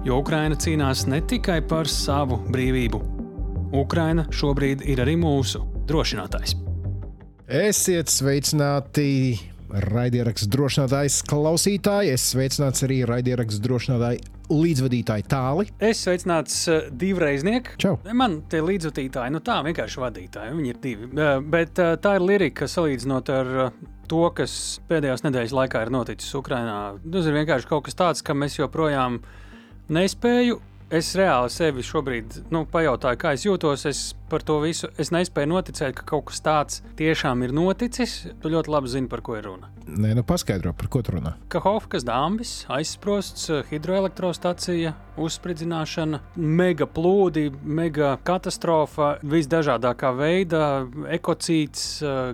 Jo Ukraina cīnās ne tikai par savu brīvību. Ukraina šobrīd ir arī mūsu drošinātājs. Esiet sveicināti! Raidieraksts drošinātājs klausītāji, es sveicināts arī raidieraksts drošinātāji līdzvadītāji tāli. Es sveicināts uh, divreiznieku. Čau! Man tie līdzvadītāji, nu tā vienkārši vadītāji, viņi ir divi. Uh, bet uh, tā ir lirika salīdzinot ar to, kas pēdējās nedēļas laikā ir noticis Ukrajinā. Tas ir vienkārši kaut kas tāds, ka mēs joprojām nespēju. Es reāli sevi šobrīd nu, pajautāju, kā es jūtos. Es par to visu es nespēju noticēt, ka kaut kas tāds tiešām ir noticis. Tu ļoti labi zini, par ko ir runa. Nē, nu paskaidro, par ko tu runā. Kahovkas dāmas, aizsprosts, hidroelektrostacija, uzspridzināšana, mega plūdi, mega katastrofa, visdažādākā veidā, ekocīts,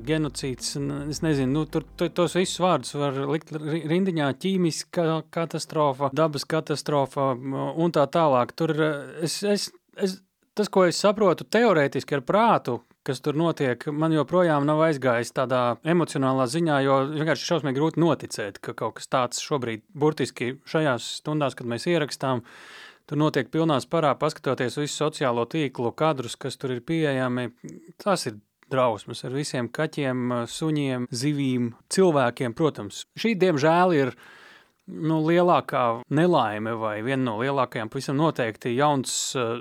genocīds. Es nezinu, nu, tur tos visus vārdus var likt rindiņā - ķīmiska katastrofa, dabas katastrofa un tā tālāk. Tur es, es, es tas, ko es saprotu teorētiski ar prātu, kas tur notiek, man joprojām nav aizgājis tādā emocionālā ziņā, jo vienkārši šausmīgi grūti noticēt, ka kaut kas tāds šobrīd, burtiski šajās stundās, kad mēs ierakstām, tur notiek pilnā sparā, paskatoties visu sociālo tīklu kadrus, kas tur ir pieejami. Tas ir drausmas ar visiem kaķiem, suņiem, zivīm, cilvēkiem, protams. Šī, diemžēl, ir nu, lielākā nelaime vai viena no lielākajām, pavisam noteikti jauns uh,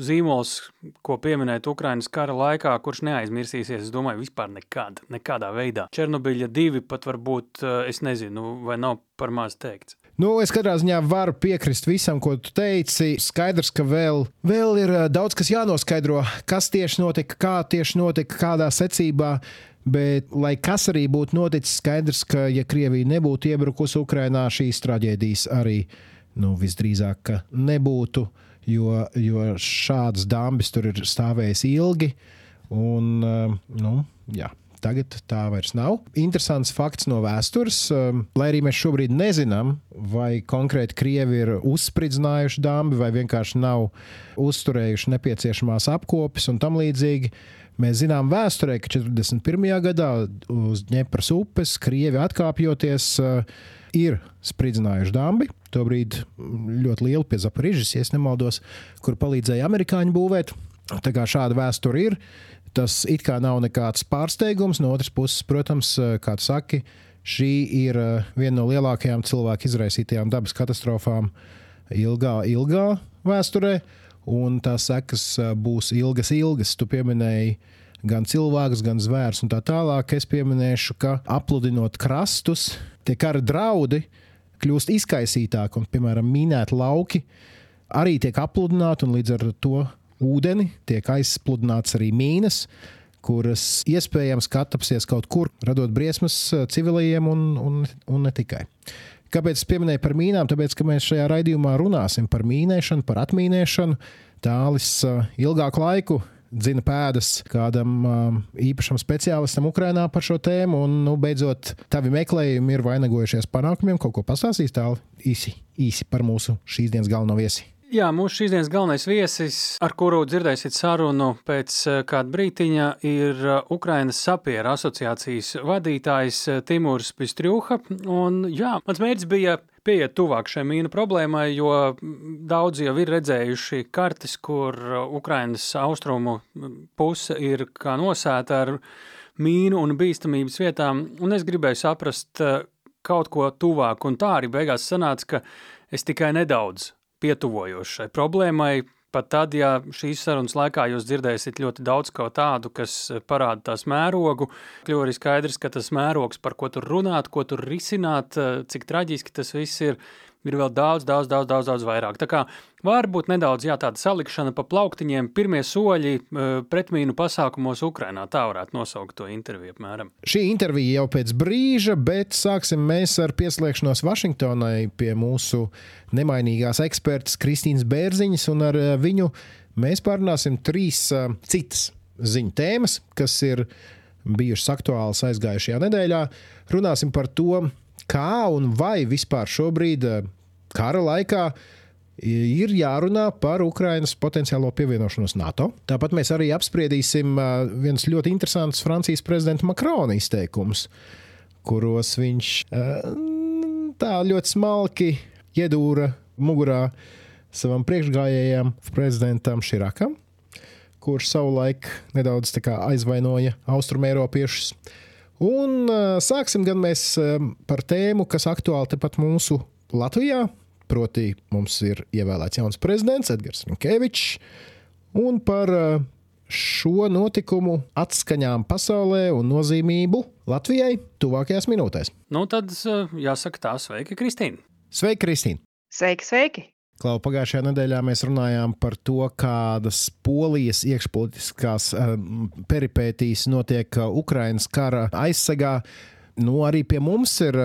zīmols, ko pieminēt Ukrainas kara laikā, kurš neaizmirsīsies, es domāju, vispār nekad, nekādā veidā. Černobiļa divi pat varbūt, uh, es nezinu, vai nav par maz teikts. Nu, es katrā ziņā varu piekrist visam, ko tu teici. Skaidrs, ka vēl, vēl ir daudz kas jānoskaidro, kas tieši notika, kā tieši notika, kādā secībā. Bet, lai kas arī būtu noticis, skaidrs, ka, ja Krievija nebūtu iebrukusi Ukrajinā, šīs traģēdijas arī nu, visdrīzāk nebūtu, jo, jo šādas dambis tur ir stāvējis ilgi. Un, nu, jā. Tagad tā vairs nav. Interesants fakts no vēstures, lai arī mēs šobrīd nezinām, vai konkrēti krievi ir uzspridzinājuši dambi vai vienkārši nav uzturējuši nepieciešamās apkopes un tam līdzīgi. Mēs zinām vēsturē, ka 41. gadā uz Dņepras upes krievi atkāpjoties ir spridzinājuši dambi. Tobrīd ļoti lielu pie Zaporižas, ja nemaldos, kur palīdzēja amerikāņi būvēt. Tā kā šāda vēsture ir, tas it kā nav nekāds pārsteigums. No otras puses, protams, kā tu saki, šī ir viena no lielākajām cilvēku izraisītajām dabas katastrofām ilgā, ilgā vēsturē un tās sekas būs ilgas, ilgas. Tu pieminēji gan cilvēkus, gan zvērus, un tā tālāk. Es pieminēšu, ka apludinot krastus, tie kara draudi kļūst izkaisītāki, un, piemēram, minēti lauki arī tiek apludināti, un līdz ar to ūdeni tiek aizpludināts arī mīnas kuras iespējams katapsies kaut kur, radot briesmas civiliem un, un, un ne tikai. Kāpēc es pieminēju par mīnām? Tāpēc, ka mēs šajā raidījumā runāsim par mīnēšanu, par atmīnēšanu. Tālis uh, ilgāku laiku dzina pēdas kādam uh, īpašam speciālistam Ukrajinā par šo tēmu, un, nu, beidzot, tavi meklējumi ir vainagojušies panākumiem. Kaut ko pastāstīs tālāk īsi, īsi par mūsu šīs dienas galveno viesi. Jā, mūsu šīsdienas galvenais viesis, ar kuru dzirdēsiet sarunu pēc eh, kāda brītiņa, ir eh, Ukrainas sapiera asociācijas vadītājs eh, Timurs Pistrūha. Un, jā, mans mērķis bija pieiet tuvāk šai mīnu problēmai, jo daudzi jau ir redzējuši kartes, kur Ukrainas austrumu puse ir kā nosēta ar mīnu un bīstamības vietām, un es gribēju saprast kaut ko tuvāk, un tā arī beigās sanāca, ka es tikai nedaudz pietuvojoši šai problēmai. Pat tad, ja šīs sarunas laikā jūs dzirdēsiet ļoti daudz ko tādu, kas parāda tās mērogu, kļūst arī skaidrs, ka tas mērogs, par ko tur runāt, ko tur risināt, cik traģiski tas viss ir, ir vēl daudz, daudz, daudz, daudz, daudz vairāk. Tā kā varbūt nedaudz jā, tāda salikšana pa plauktiņiem, pirmie soļi e, pretmīnu pasākumos Ukrainā. Tā varētu nosaukt to interviju apmēram. Šī intervija jau pēc brīža, bet sāksim mēs ar pieslēgšanos Vašingtonai pie mūsu nemainīgās ekspertas Kristīnas Bērziņas un ar e, viņu mēs pārunāsim trīs uh, citas ziņu tēmas, kas ir bijušas aktuālas aizgājušajā nedēļā. Runāsim par to, kā un vai vispār šobrīd, kara laikā, ir jārunā par Ukrainas potenciālo pievienošanos NATO. Tāpat mēs arī apspriedīsim viens ļoti interesants Francijas prezidenta Makrona izteikums, kuros viņš tā ļoti smalki iedūra mugurā savam priekšgājējam, prezidentam Širakam, kurš savulaik nedaudz aizvainoja austrumēropiešus. Un sāksim gan mēs par tēmu, kas aktuāli tepat mūsu Latvijā. Proti, mums ir ievēlēts jauns prezidents Edgars Falks, un par šo notikumu atskaņām pasaulē un nozīmību Latvijai tuvākajās minūtēs. Nu, tad jāsaka tā, sveika, Kristīna! Sveika, Kristīna! Sveiki, sveiki! Klau, pagājušajā nedēļā mēs runājām par to, kādas polijas iekšpolitiskās peripētīs notiek uh, Ukrainas kara aizsegā. Nu, arī pie mums ir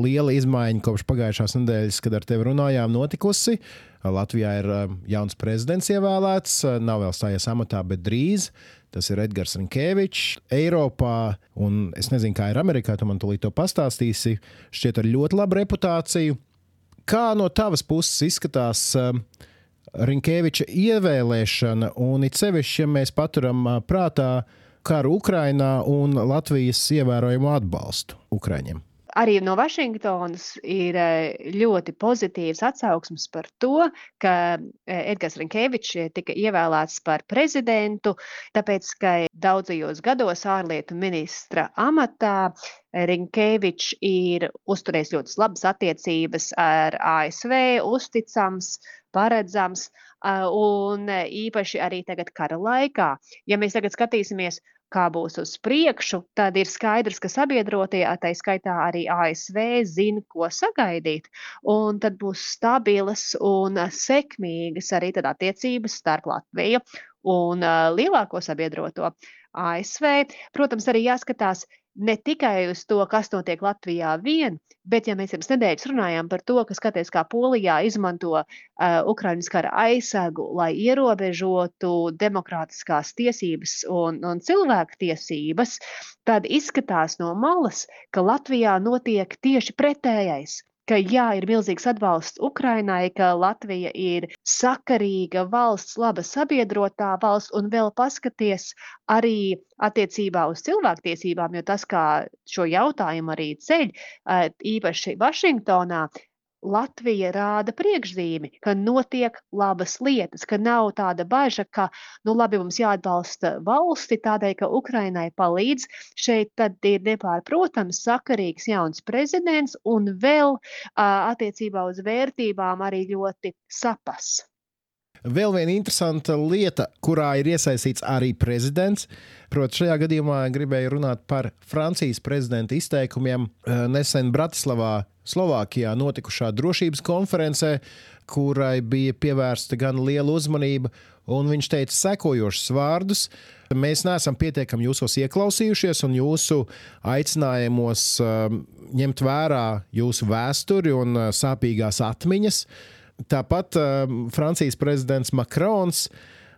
liela izmaiņa kopš pagājušās nedēļas, kad ar tevi runājām, notikusi. Latvijā ir jauns prezidents ievēlēts, nav vēl stājies amatā, bet drīz. Tas ir Edgars Falks. Eiropā, un es nezinu, kā ir Amerikā, tu man tūlīt to pastāstīsi, šķiet ar ļoti labu reputāciju. Kā no tavas puses izskatās uh, Rinkēviča ievēlēšana, un it sevišķi, ja mēs paturam uh, prātā karu Ukrainā un Latvijas ievērojumu atbalstu Ukraiņiem? Arī no Vašingtonas ir eh, ļoti pozitīvs atsauksmes par to, ka eh, Edgars Rinkevičs tika ievēlēts par prezidentu, tāpēc, ka daudzajos gados ārlietu ministra amatā Rinkevičs ir uzturējis ļoti labas attiecības ar ASV, uzticams, paredzams, eh, un īpaši arī tagad kara laikā. Ja mēs tagad skatīsimies kā būs uz priekšu, tad ir skaidrs, ka sabiedrotie, tā skaitā arī ASV, zina, ko sagaidīt. Un tad būs stabilas un sekmīgas arī attiecības starp Latviju un lielāko sabiedroto ASV. Protams, arī jāskatās, ne tikai uz to, kas notiek Latvijā vien, bet, ja mēs pirms nedēļas runājām par to, ka skaties, kā Polijā izmanto uh, Ukraiņas kara aizsegu, lai ierobežotu demokrātiskās tiesības un, un cilvēku tiesības, tad izskatās no malas, ka Latvijā notiek tieši pretējais ka jā, ir milzīgs atbalsts Ukrainai, ka Latvija ir sakarīga valsts, laba sabiedrotā valsts, un vēl paskaties arī attiecībā uz cilvēktiesībām, jo tas, kā šo jautājumu arī ceļ, īpaši Vašingtonā, Latvija rāda priekšzīmi, ka notiek labas lietas, ka nav tāda bažas, ka, nu, labi, mums jāatbalsta valsti tādēļ, ka Ukrainai palīdz. Šeit tad ir nepārprotams sakarīgs jauns prezidents un vēl uh, attiecībā uz vērtībām arī ļoti sapas. Vēl viena interesanta lieta, kurā ir iesaistīts arī prezidents. Protams, šajā gadījumā gribēju runāt par Francijas prezidenta izteikumiem nesen Bratislavā Slovākijā notikušā drošības konferencē, kurai bija pievērsta gan liela uzmanība, un viņš teica sekojošus vārdus. Mēs neesam pietiekami jūsos ieklausījušies un jūsu aicinājumos um, ņemt vērā jūsu vēsturi un uh, sāpīgās atmiņas. Tāpat um, Francijas prezidents Makrons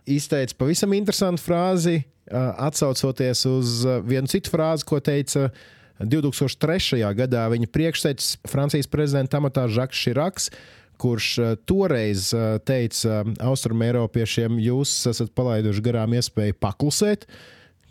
izteica pavisam interesantu frāzi, uh, atsaucoties uz uh, vienu citu frāzi, ko teica 2003. gadā viņa priekštecis Francijas prezidenta amatā Žaks Širaks, kurš uh, toreiz uh, teica uh, austrumēropiešiem, jūs esat palaiduši garām iespēju paklusēt,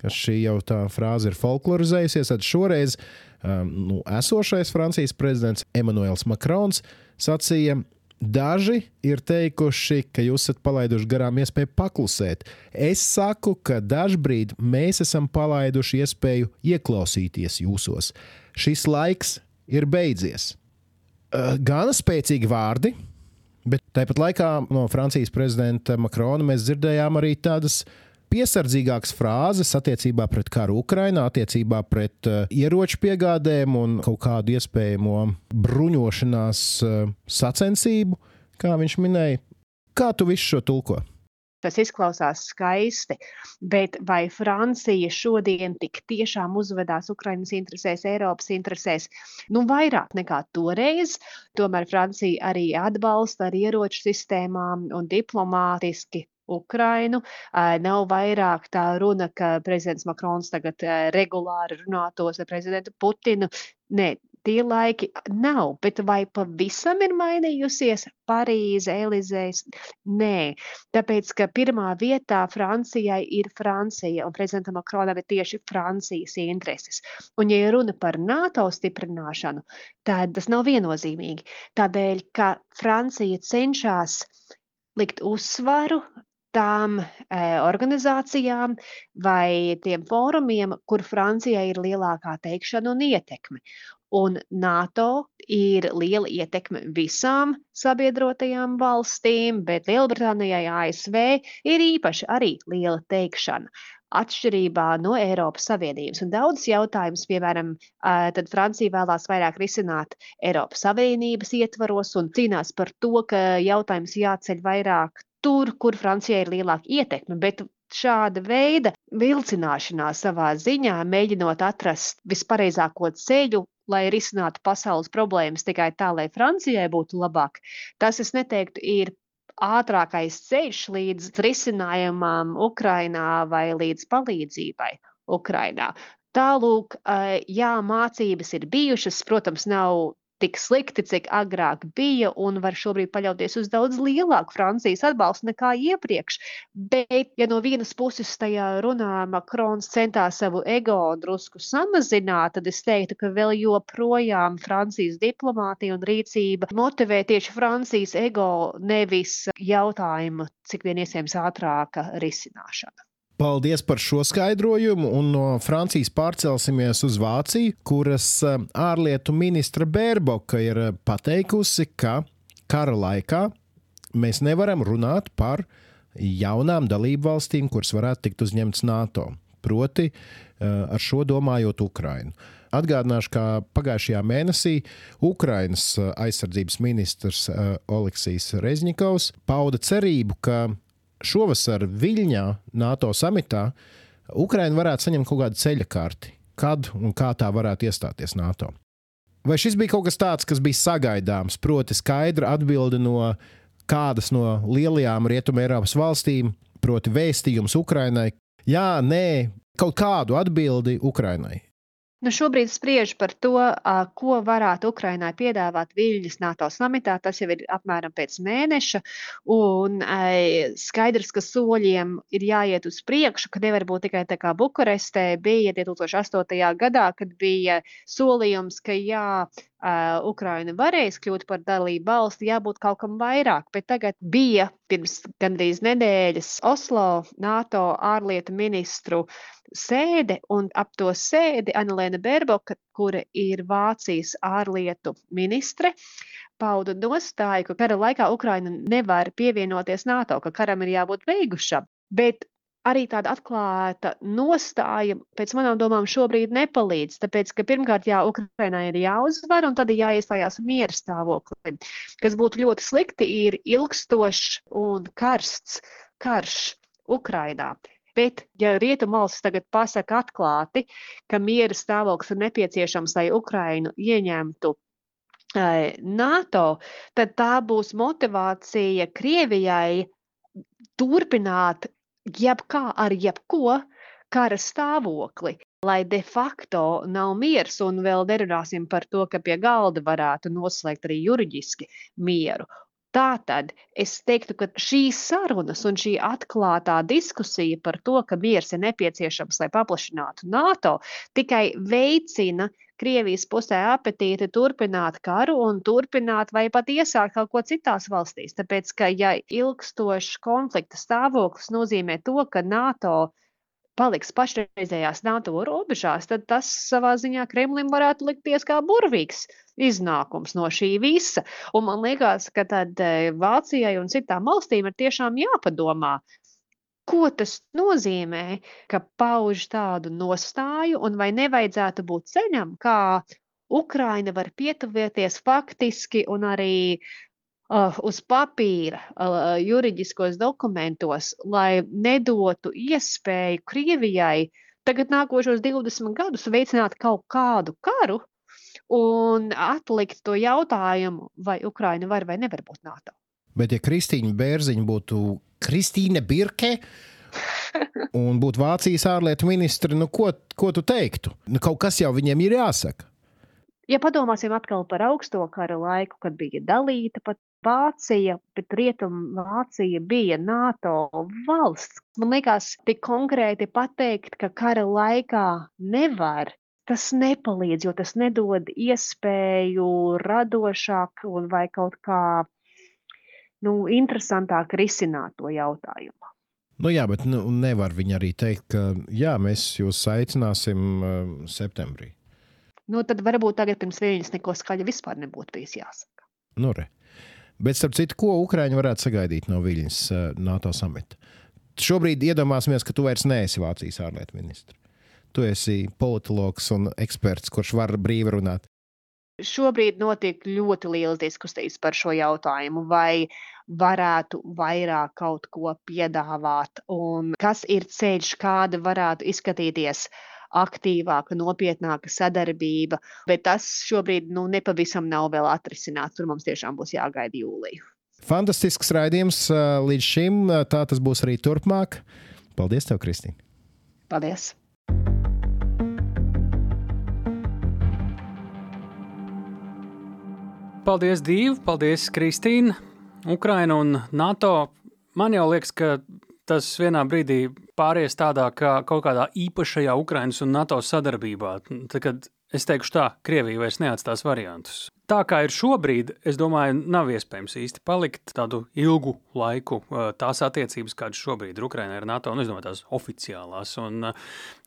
ka šī jau tā frāze ir folklorizējusies. Tad šoreiz um, nu, esošais Francijas prezidents Emmanuels Makrons sacīja, Daži ir teikuši, ka jūs esat palaiduši garām iespēju paklusēt. Es saku, ka dažbrīd mēs esam palaiduši iespēju ieklausīties jūsos. Šis laiks ir beidzies. Gana spēcīgi vārdi, bet tāpat laikā no Francijas prezidenta Makrona mēs dzirdējām arī tādas piesardzīgākas frāzes attiecībā pret karu Ukrajinā, attiecībā pret uh, ieroču piegādēm un kaut kādu iespējamo bruņošanās uh, sacensību, kā viņš minēja. Kā tu visu šo tulko? Tas izklausās skaisti, bet vai Francija šodien tik tiešām uzvedās Ukraiņas interesēs, Eiropas interesēs? Nu, vairāk nekā toreiz. Tomēr Francija arī atbalsta ar ieroču sistēmām un diplomātiski Ukrainu. Nav vairāk tā runa, ka prezidents Makrons tagad regulāri runātos ar prezidentu Putinu. Nē, tie laiki nav. Bet vai pavisam ir mainījusies Parīze, Elizejas? Nē, tāpēc, ka pirmā vietā Francijai ir Francija, un prezidentam Makronam ir tieši Francijas intereses. Un, ja runa par NATO stiprināšanu, tad tas nav viennozīmīgi. Tādēļ, ka Francija cenšas likt uzsvaru tām e, organizācijām vai tiem fórumiem, kur Francijai ir lielākā teikšana un ietekme. Un NATO ir liela ietekme visām sabiedrotajām valstīm, bet Lielbritānijai, ASV ir īpaši arī liela teikšana. Atšķirībā no Eiropas Savienības. Un daudzas jautājumas, piemēram, tad Francija vēlās vairāk risināt Eiropas Savienības ietvaros un cīnās par to, ka jautājums jāceļ vairāk tur, kur Francijai ir lielāka ietekme. Bet šāda veida vilcināšanās savā ziņā, mēģinot atrast vispareizāko ceļu, lai risinātu pasaules problēmas tikai tā, lai Francijai būtu labāk. Tas, es neteiktu, ir ātrākais ceļš līdz risinājumam Ukrainā vai līdz palīdzībai Ukrainā. Tālūk, jā, mācības ir bijušas, protams, nav tik slikti, cik agrāk bija, un var šobrīd paļauties uz daudz lielāku Francijas atbalstu nekā iepriekš. Bet, ja no vienas puses tajā runā Makrons centās savu ego drusku samazināt, tad es teiktu, ka vēl joprojām Francijas diplomātija un rīcība motivē tieši Francijas ego, nevis jautājumu, cik vien iespējams ātrāka risināšana. Paldies par šo skaidrojumu, un no Francijas pārcelsimies uz Vāciju, kuras eh, ārlietu ministra Bērboka ir eh, pateikusi, ka kara laikā mēs nevaram runāt par jaunām dalību valstīm, kuras varētu tikt uzņemtas NATO. Proti, eh, ar šo domājot Ukrainu. Atgādināšu, ka pagājušajā mēnesī Ukrainas aizsardzības ministrs Oleksijas Rezņikovs pauda cerību, ka šovasar Viļņā, NATO samitā, Ukraina varētu saņemt kaut kādu ceļa karti, kad un kā tā varētu iestāties NATO. Vai šis bija kaut kas tāds, kas bija sagaidāms, proti, skaidra atbilde no kādas no lielajām Rietumē Eiropas valstīm, proti, vēstījums Ukrainai? Jā, nē, kaut kādu atbildi Ukrainai. Nu, šobrīd spriež par to, ko varētu Ukrainai piedāvāt Viļņas NATO samitā. Tas jau ir apmēram pēc mēneša. Un skaidrs, ka soļiem ir jāiet uz priekšu, ka nevar būt tikai tā kā Bukarestē bija 2008. gadā, kad bija solījums, ka jā, uh, Ukraina varēs kļūt par dalību valsti, jābūt kaut kam vairāk. Bet tagad bija pirms gandrīz nedēļas Oslo NATO ārlietu ministru sēde, un ap to sēdi Anelēna Berboka, kura ir Vācijas ārlietu ministre, pauda nostāju, ka kara laikā Ukraina nevar pievienoties NATO, ka karam ir jābūt beigušam. Bet arī tāda atklāta nostāja, pēc manām domām, šobrīd nepalīdz. Tāpēc, ka pirmkārt, jā, Ukrainai ir jāuzvar, un tad ir jāiestājās miera stāvoklī. Kas būtu ļoti slikti, ir ilgstošs un karsts karš Ukrainā. Bet, ja rietumvalstis tagad pasaka atklāti, ka miera stāvoklis ir nepieciešams, lai Ukrainu ieņemtu NATO, tad tā būs motivācija Krievijai turpināt jebkā ar jebko kara stāvokli, lai de facto nav miers, un vēl nerunāsim par to, ka pie galda varētu noslēgt arī juridiski mieru. Tātad es teiktu, ka šīs sarunas un šī atklātā diskusija par to, ka miers ir nepieciešams, lai paplašinātu NATO, tikai veicina Krievijas pusē apetīti turpināt karu un turpināt vai pat iesākt kaut ko citās valstīs. Tāpēc, ka ja ilgstošs konflikta stāvoklis nozīmē to, ka NATO paliks pašreizējās NATO robežās, tad tas savā ziņā Kremlim varētu likties kā burvīgs iznākums no šī visa. Un man liekas, ka tad eh, Vācijai un citām valstīm ir tiešām jāpadomā, Ko tas nozīmē, ka pauž tādu nostāju, un vai nevajadzētu būt ceļam, kā Ukraina var pietuvieties faktiski un arī uh, uz papīra, uh, juridiskos dokumentos, lai nedotu iespēju Krievijai tagad nākošos 20 gadus veicināt kaut kādu karu un atlikt to jautājumu, vai Ukraina var vai nevar būt NATO. Bet, ja Kristīna Bērziņa būtu Kristīne Birke, un būtu Vācijas ārlietu ministri, nu, ko, ko tu teiktu? Nu, kaut kas jau viņiem ir jāsaka. Ja padomāsim atkal par augsto kara laiku, kad bija dalīta pat Vācija, bet Rietumvācija bija NATO valsts. Man liekas, tik konkrēti pateikt, ka kara laikā nevar tas nepalīdz, jo tas nedod iespēju radošāk un vai kaut kā nu, interesantāk risināt to jautājumu. Nu, jā, bet nu, nevar viņi arī teikt, ka jā, mēs jūs aicināsim uh, septembrī. Nu, tad varbūt tagad pirms viņas neko skaļa vispār nebūtu bijis jāsaka. Nu, re. Bet, starp citu, ko Ukrāņi varētu sagaidīt no Viļņas uh, NATO samita? Šobrīd iedomāsimies, ka tu vairs neesi Vācijas ārlietu ministrs. Tu esi politologs un eksperts, kurš var brīvi runāt. Šobrīd notiek ļoti liels diskusijas par šo jautājumu, vai varētu vairāk kaut ko piedāvāt, un kas ir ceļš, kāda varētu izskatīties aktīvāka, nopietnāka sadarbība. Bet tas šobrīd nu, nepavisam nav vēl atrisināts. Tur mums tiešām būs jāgaida jūlija. Fantastisks raidījums līdz šim. Tā tas būs arī turpmāk. Paldies, tev, Kristīne! Paldies! Paldies, Dīva! Paldies, Kristīna! Ukraina un NATO. Man jau liekas, ka tas vienā brīdī pāries tādā kā kaut kādā īpašajā Ukrainas un NATO sadarbībā. Tad, kad es teikšu tā, Krievija vairs neatstās variantus tā kā ir šobrīd, es domāju, nav iespējams īsti palikt tādu ilgu laiku. Tās attiecības, kādas šobrīd ir Ukraiņā ar NATO, es domāju, tās oficiālās. Un,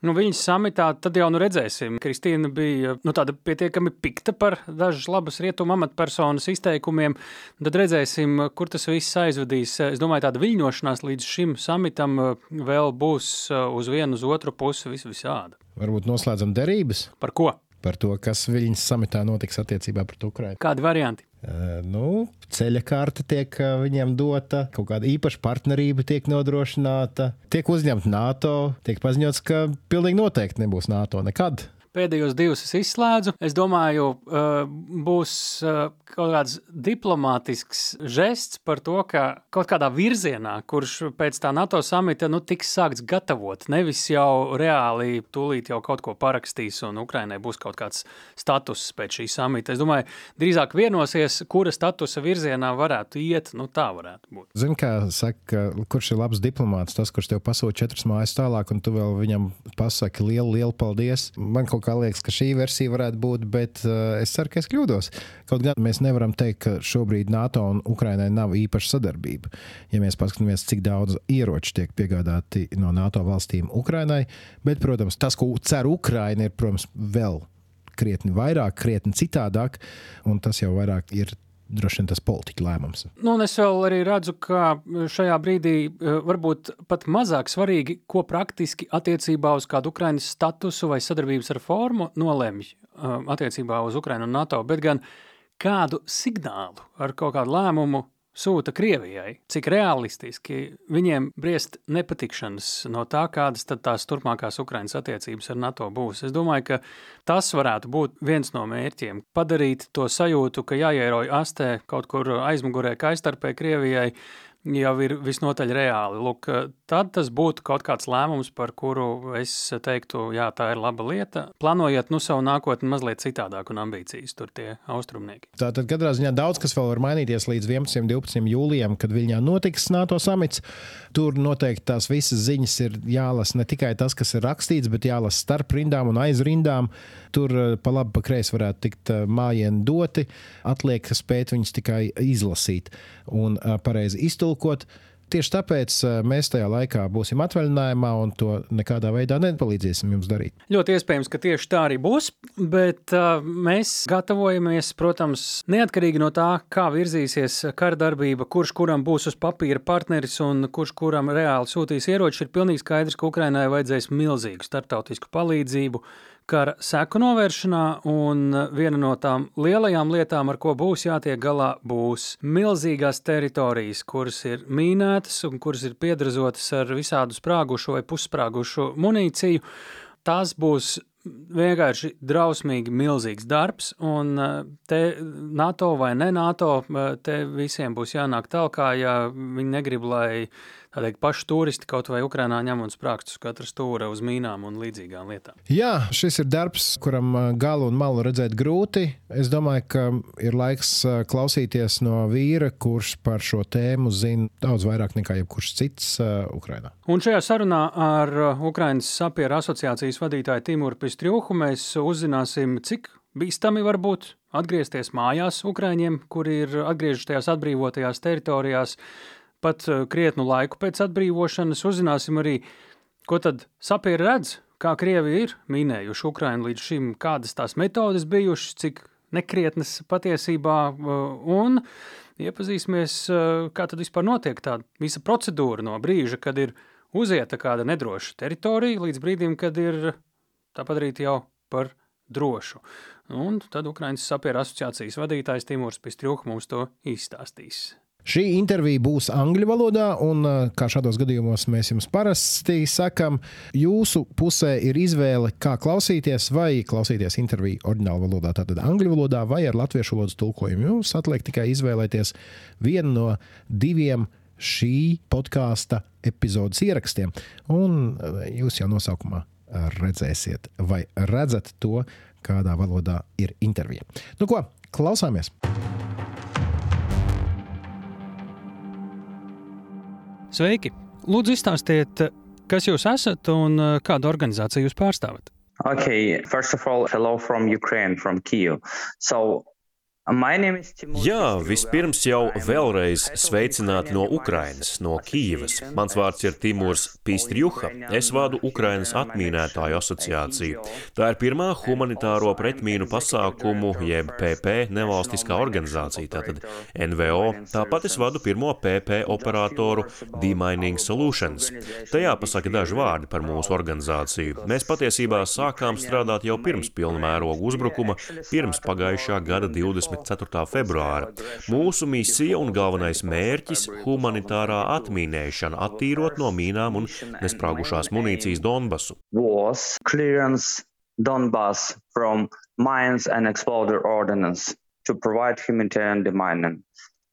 nu, viņas samitā tad jau nu redzēsim. Kristīna bija nu, pietiekami pikta par dažas labas rietumu amatpersonas izteikumiem. Tad redzēsim, kur tas viss aizvedīs. Es domāju, tāda viļņošanās līdz šim samitam vēl būs uz vienu, uz otru pusi vis visāda. Varbūt noslēdzam derības? Par ko? Par to, kas viņas samitā notiks attiecībā pret Ukrajinu. Kādi varianti? Uh, nu, ceļa karte tiek viņiem dota, kaut kāda īpaša partnerība tiek nodrošināta, tiek uzņemta NATO, tiek paziņots, ka pilnīgi noteikti nebūs NATO nekad. Pēdējos divus es izslēdzu. Es domāju, būs kaut kāds diplomātisks žests par to, ka kaut kādā virzienā, kurš pēc tā NATO samita nu, tiks sākts gatavot, nevis jau reāli tūlīt jau kaut ko parakstīs un Ukrainai būs kaut kāds status pēc šī samita. Es domāju, drīzāk vienosies, kura statusa virzienā varētu iet. Nu, tā varētu būt. Zini, kā saka, kurš ir labs diplomāts, tas, kurš tev pasūta četras mājas tālāk, un tu vēl viņam pasaki lielu, lielu paldies. Man kaut kā liekas, ka šī versija varētu būt, bet uh, es ceru, ka es kļūdos. Kaut gan mēs nevaram teikt, ka šobrīd NATO un Ukrainai nav īpaša sadarbība. Ja mēs paskatāmies, cik daudz ieroču tiek piegādāti no NATO valstīm Ukrainai, bet, protams, tas, ko cer Ukraina, ir, protams, vēl krietni vairāk, krietni citādāk, un tas jau vairāk ir droši vien tas politiķa lēmums. Nu, es vēl arī redzu, ka šajā brīdī e, varbūt pat mazāk svarīgi, ko praktiski attiecībā uz kādu Ukraiņas statusu vai sadarbības ar formu nolemj e, attiecībā uz Ukraiņu un NATO, bet gan kādu signālu ar kaut kādu lēmumu sūta Krievijai, cik realistiski viņiem briest nepatikšanas no tā, kādas tad tās turpmākās Ukrainas attiecības ar NATO būs. Es domāju, ka tas varētu būt viens no mērķiem - padarīt to sajūtu, ka jāieroj astē kaut kur aizmugurē kaistarpē Krievijai, jau ir visnotaļ reāli. Lūk, tad tas būtu kaut kāds lēmums, par kuru es teiktu, jā, tā ir laba lieta. Plānojiet nu savu nākotni mazliet citādāk un ambīcijas tur tie austrumnieki. Tātad katrā ziņā daudz kas vēl var mainīties līdz 11. un 12. jūlijam, kad Viļņā notiks NATO samits. Tur noteikti tās visas ziņas ir jālasa ne tikai tas, kas ir rakstīts, bet jālasa starp rindām un aiz rindām. Tur eh, pa labi, pa kreisi varētu tikt eh, mājieni doti. Atliek spēt viņus tikai izlasīt un eh, pareizi iztulkot. Tieši tāpēc mēs tajā laikā būsim atvaļinājumā un to nekādā veidā nepalīdzēsim jums darīt. Ļoti iespējams, ka tieši tā arī būs, bet uh, mēs gatavojamies, protams, neatkarīgi no tā, kā virzīsies kara darbība, kurš kuram būs uz papīra partneris un kurš kuram reāli sūtīs ieroči, ir pilnīgi skaidrs, ka Ukrainai vajadzēs milzīgu starptautisku palīdzību kara seku novēršanā, un viena no tām lielajām lietām, ar ko būs jātiek galā, būs milzīgās teritorijas, kuras ir mīnētas un kuras ir piedrazotas ar visādu sprāgušu vai pussprāgušu munīciju. Tās būs vienkārši drausmīgi milzīgs darbs, un te NATO vai ne NATO, te visiem būs jānāk tālāk, ja viņi negrib, lai teikt, paši turisti kaut vai Ukrainā ņem un sprākstus katra stūra uz mīnām un līdzīgām lietām. Jā, šis ir darbs, kuram galu un malu redzēt grūti. Es domāju, ka ir laiks klausīties no vīra, kurš par šo tēmu zina daudz vairāk nekā jebkurš cits Ukrainā. Un šajā sarunā ar Ukraiņas sapieru asociācijas vadītāju Timuru Pistrjuhu mēs uzzināsim, cik bīstami var būt atgriezties mājās Ukraiņiem, kuri ir atgriežušies tajās atbrīvotajās teritorijās, pat eh, krietnu laiku pēc atbrīvošanas. Uzzināsim arī, ko tad sapieri redz, kā Krievi ir minējuši Ukrainu līdz šim, kādas tās metodes bijušas, cik nekrietnas patiesībā, eh, un iepazīsimies, eh, kā tad vispār notiek tā visa procedūra no brīža, kad ir uzieta kāda nedroša teritorija, līdz brīdim, kad ir tā padarīta jau par drošu. Un tad Ukraiņas sapieru asociācijas vadītājs Timurs Pistrūks mums to izstāstīs. Šī intervija būs angļu valodā, un kā šādos gadījumos mēs jums parasti sakām, jūsu pusē ir izvēle, kā klausīties, vai klausīties interviju oriģinālā valodā, tātad angļu valodā, vai ar latviešu valodas tulkojumu. Jums atliek tikai izvēlēties vienu no diviem šī podkāsta epizodes ierakstiem, un jūs jau nosaukumā redzēsiet, vai redzat to, kādā valodā ir intervija. Nu ko, klausāmies! Sveiki! Lūdzu, izstāstiet, kas jūs esat un uh, kādu organizāciju jūs pārstāvat. Okay, first of all, hello from Ukraine, from Kyiv. So Jā, vispirms jau vēlreiz sveicināti no Ukrainas, no Kīivas. Mans vārds ir Timurs Pistrjuha. Es vadu Ukrainas atmīnētāju asociāciju. Tā ir pirmā humanitāro pretmīnu pasākumu, jeb PP nevalstiskā organizācija, tātad NVO. Tāpat es vadu pirmo PP operatoru Demining Solutions. Tajā pasaka daži vārdi par mūsu organizāciju. Mēs patiesībā sākām strādāt jau pirms pilnmēroga uzbrukuma, pirms pagājušā gada 20. 24. februāra. Mūsu misija un galvenais mērķis - humanitārā atmīnēšana, attīrot no mīnām un nesprāgušās munīcijas Donbasu. Donbass from mines and exploder ordnance to provide humanitarian demining.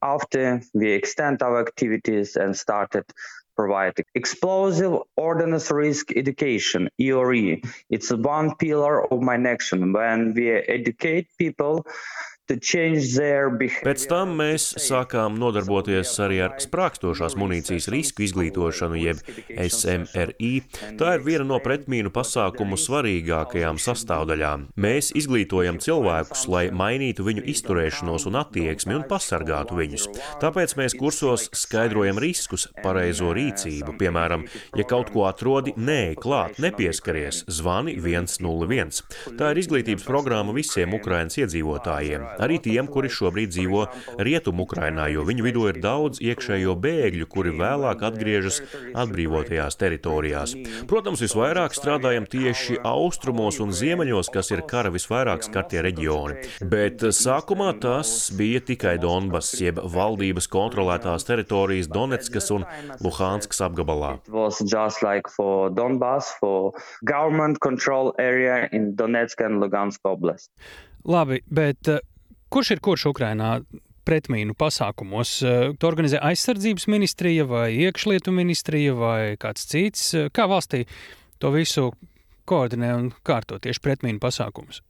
After we extend our activities and started provide explosive ordnance risk education EORE. It's one pillar of my action when we educate people Pēc tam mēs sākām nodarboties arī ar sprākstošās munīcijas risku izglītošanu, jeb SMRI. Tā ir viena no pretmīnu pasākumu svarīgākajām sastāvdaļām. Mēs izglītojam cilvēkus, lai mainītu viņu izturēšanos un attieksmi un pasargātu viņus. Tāpēc mēs kursos skaidrojam riskus, pareizo rīcību. Piemēram, ja kaut ko atrodi, nē, klāt, nepieskaries, zvani 101. Tā ir izglītības programma visiem Ukrainas iedzīvotājiem arī tiem, kuri šobrīd dzīvo rietumu Ukrainā, jo viņu vidū ir daudz iekšējo bēgļu, kuri vēlāk atgriežas atbrīvotajās teritorijās. Protams, visvairāk strādājam tieši austrumos un ziemeļos, kas ir kara visvairāk skartie reģioni. Bet sākumā tas bija tikai Donbass, jeb valdības kontrolētās teritorijas Donetskas un Luhanskas apgabalā. Donbass, for government control area in Donetsk and Lugansk oblast. Labi, bet Kurš ir kurš Ukrainā? Pretmīnu pasākumos. Eh, to organizē aizsardzības ministrija vai iekšlietu ministrija vai kāds cits. Eh, kā valstī to visu koordinē un kārto tieši pretmīnu pasākumus?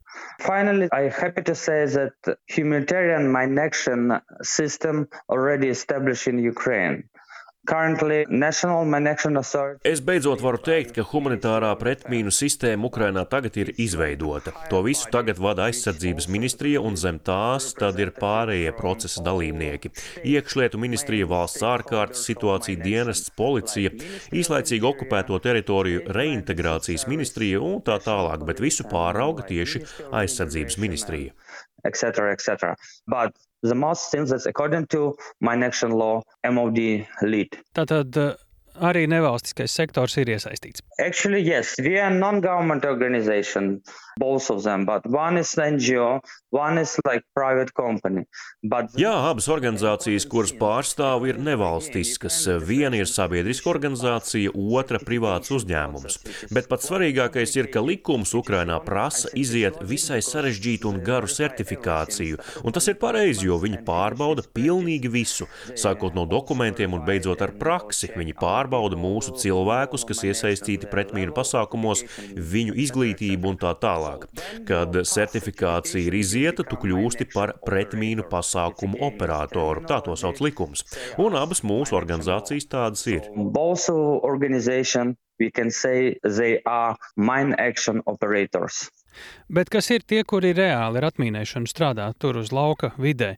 Finally, I'm happy to say that humanitarian mine action system already established in Ukraine. Es beidzot varu teikt, ka humanitārā pretmīnu sistēma Ukrainā tagad ir izveidota. To visu tagad vada aizsardzības ministrija un zem tās tad ir pārējie procesa dalībnieki. Iekšlietu ministrija, valsts ārkārtas situācija dienests, policija, īslaicīgi okupēto teritoriju reintegrācijas ministrija un tā tālāk, bet visu pārauga tieši aizsardzības ministrija. Etc., etc. But the most things that's according to my action law MOD lead. Arī nevalstiskais sektors ir iesaistīts? Actually, yes, we are non-government organization, both of them, but one is NGO, one is like private company. But... Jā, abas organizācijas, kuras pārstāv, ir nevalstiskas. Viena ir sabiedriska organizācija, otra privāts uzņēmums. Bet pats svarīgākais ir, ka likums Ukrainā prasa iziet visai sarežģītu un garu certifikāciju, un tas ir pareizi, jo viņi pārbauda pilnīgi visu, sākot no dokumentiem un beidzot ar praksi. Viņi pārbauda mūsu cilvēkus, kas iesaistīti pretmīnu pasākumos, viņu izglītību un tā tālāk. Kad certifikācija ir izieta, tu kļūsti par pretmīnu pasākumu operatoru. Tā to sauc likums. Un abas mūsu organizācijas tādas ir. Both organization we can say they are mine action operators. Bet kas ir tie, kuri reāli ar atmīnēšanu strādā tur uz lauka vidē?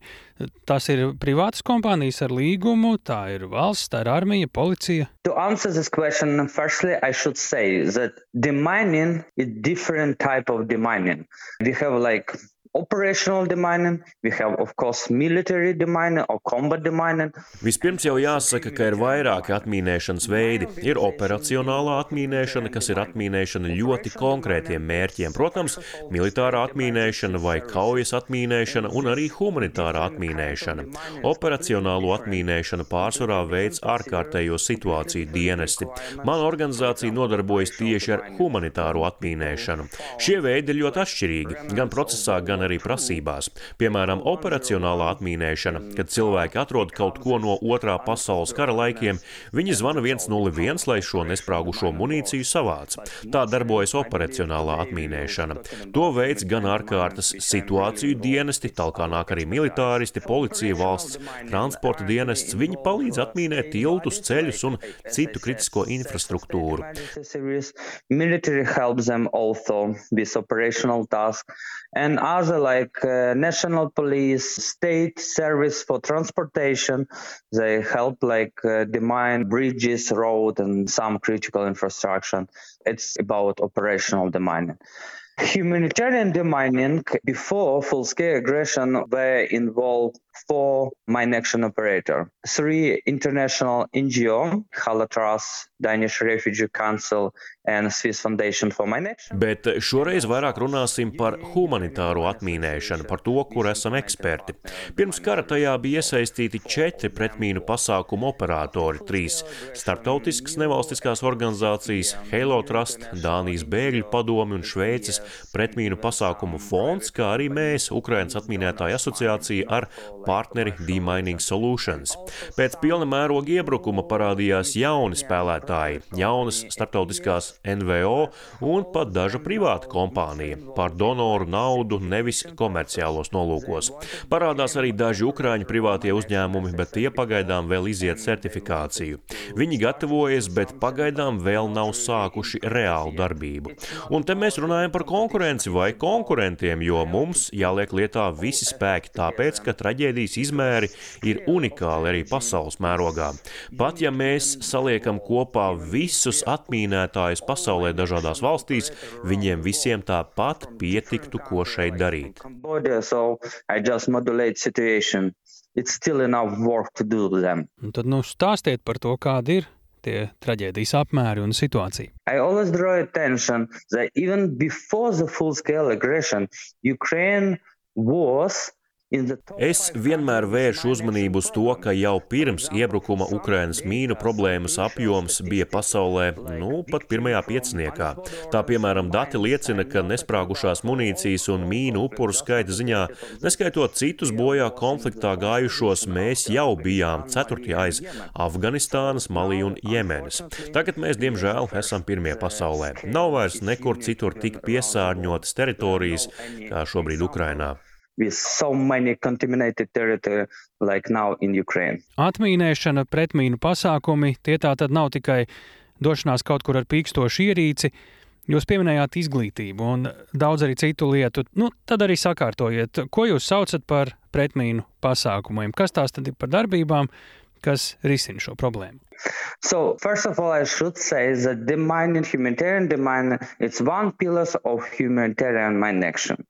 Tas ir privātas kompānijas ar līgumu, tā ir valsts, tā ir armija, policija. To answer this question, firstly, I should say that demining is different type of demining. We have like operational demining, we have, of course, military demining or combat demining. Vispirms jau jāsaka, ka ir vairāki atmīnēšanas veidi. Ir operacionālā atmīnēšana, kas ir atmīnēšana ļoti konkrētiem mērķiem. Protams, militārā atmīnēšana vai kaujas atmīnēšana un arī humanitārā atmīnēšana. Operacionālo atmīnēšana pārsvarā veids ārkārtējo situāciju dienesti. Mana organizācija nodarbojas tieši ar humanitāro atmīnēšanu. Šie veidi ir ļoti atšķirīgi, gan procesā, gan arī prasībās. Piemēram, operacionālā atmīnēšana, kad cilvēki atrod kaut ko no otrā pasaules kara laikiem, viņi zvana 101, lai šo nesprāgušo munīciju savāc. Tā darbojas operacionālā atmīnēšana. To veids gan ārkārtas situāciju dienesti, tālāk nāk arī militāristi, policija, valsts transporta dienests. Viņi palīdz atmīnēt tiltus, ceļus un citu kritisko infrastruktūru. Military helps them also with operational tasks and other like uh, national police, state service for transportation. They help like uh, demine bridges, road, and some critical infrastructure. It's about operational demining. Humanitarian demining before full-scale aggression were involved four mine action operator, three international NGO, Halatras, Danish Refugee Council and Swiss Foundation for Mine Action. Bet šoreiz vairāk runāsim par humanitāro atmīnēšanu, par to, kur esam eksperti. Pirms kara tajā bija iesaistīti četri pretmīnu pasākumu operatori, trīs starptautiskas nevalstiskās organizācijas, Halo Trust, Dānijas bēgļu padomi un Šveices pretmīnu pasākumu fonds, kā arī mēs, Ukrainas atmīnētāju asociācija ar partneri Demining Solutions. Pēc pilna mēroga iebrukuma parādījās jauni spēlētāji, jaunas starptautiskās NVO un pat daža privāta kompānija par donoru naudu, nevis komerciālos nolūkos. Parādās arī daži ukrāņu privātie uzņēmumi, bet tie pagaidām vēl iziet certifikāciju. Viņi gatavojas, bet pagaidām vēl nav sākuši reālu darbību. Un te mēs runājam par konkurenci vai konkurentiem, jo mums jāliek lietā visi spēki, tāpēc, ka traģēdija traģēdijas izmēri ir unikāli arī pasaules mērogā. Pat ja mēs saliekam kopā visus atmīnētājus pasaulē dažādās valstīs, viņiem visiem tāpat pietiktu, ko šeit darīt. Un tad nu stāstiet par to, kāda ir tie traģēdijas apmēri un situācija. I always draw attention that even before the full-scale aggression, Ukraine was Es vienmēr vēršu uzmanību uz to, ka jau pirms iebrukuma Ukrainas mīnu problēmas apjoms bija pasaulē, nu, pat pirmajā pieciniekā. Tā piemēram, dati liecina, ka nesprāgušās munīcijas un mīnu upuru skaita ziņā, neskaitot citus bojā konfliktā gājušos, mēs jau bijām ceturtajā aiz Afganistānas, Malī un Jemenas. Tagad mēs, diemžēl, esam pirmie pasaulē. Nav vairs nekur citur tik piesārņotas teritorijas kā šobrīd Ukrainā with so many contaminated territory like now in Ukraine. Atmīnēšana, pretmīnu pasākumi, tie tā tad nav tikai došanās kaut kur ar pīkstošu ierīci. Jūs pieminējāt izglītību un daudz arī citu lietu. Nu, tad arī sakārtojiet, ko jūs saucat par pretmīnu pasākumiem. Kas tās tad ir par darbībām, kas risina šo problēmu? So, first of all, I should say that demining, humanitarian demining, it's one pillar of humanitarian mine action.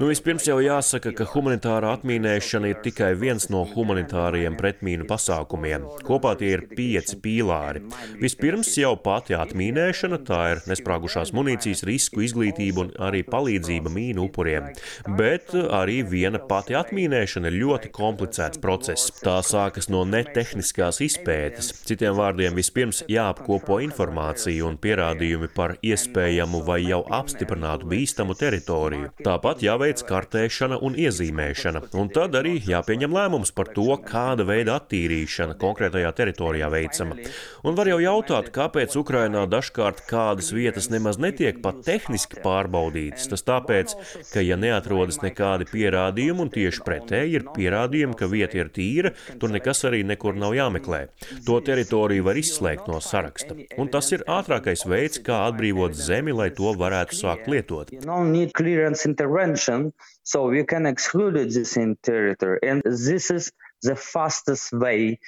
Nu, vispirms jau jāsaka, ka humanitārā atmīnēšana ir tikai viens no humanitāriem pretmīnu pasākumiem. Kopā tie ir pieci pīlāri. Vispirms jau pati atmīnēšana, tā ir nesprāgušās munīcijas risku izglītība un arī palīdzība mīnu upuriem. Bet arī viena pati atmīnēšana ir ļoti komplicēts process. Tā sākas no netehniskās izpētes. Citiem vārdiem, vispirms jāapkopo informācija un pierādījumi par iespējamu vai jau apstiprinātu bīstamu teritoriju teritoriju. Tāpat jāveic kartēšana un iezīmēšana, un tad arī jāpieņem lēmums par to, kāda veida attīrīšana konkrētajā teritorijā veicama. Un var jau jautāt, kāpēc Ukrainā dažkārt kādas vietas nemaz netiek pat tehniski pārbaudītas. Tas tāpēc, ka ja neatrodas nekādi pierādījumi, un tieši pretēji ir pierādījumi, ka vieta ir tīra, tur nekas arī nekur nav jāmeklē. To teritoriju var izslēgt no saraksta. Un tas ir ātrākais veids, kā atbrīvot zemi, lai to varētu sākt lietot need clearance intervention, so we can exclude this in territory. And this is the fastest way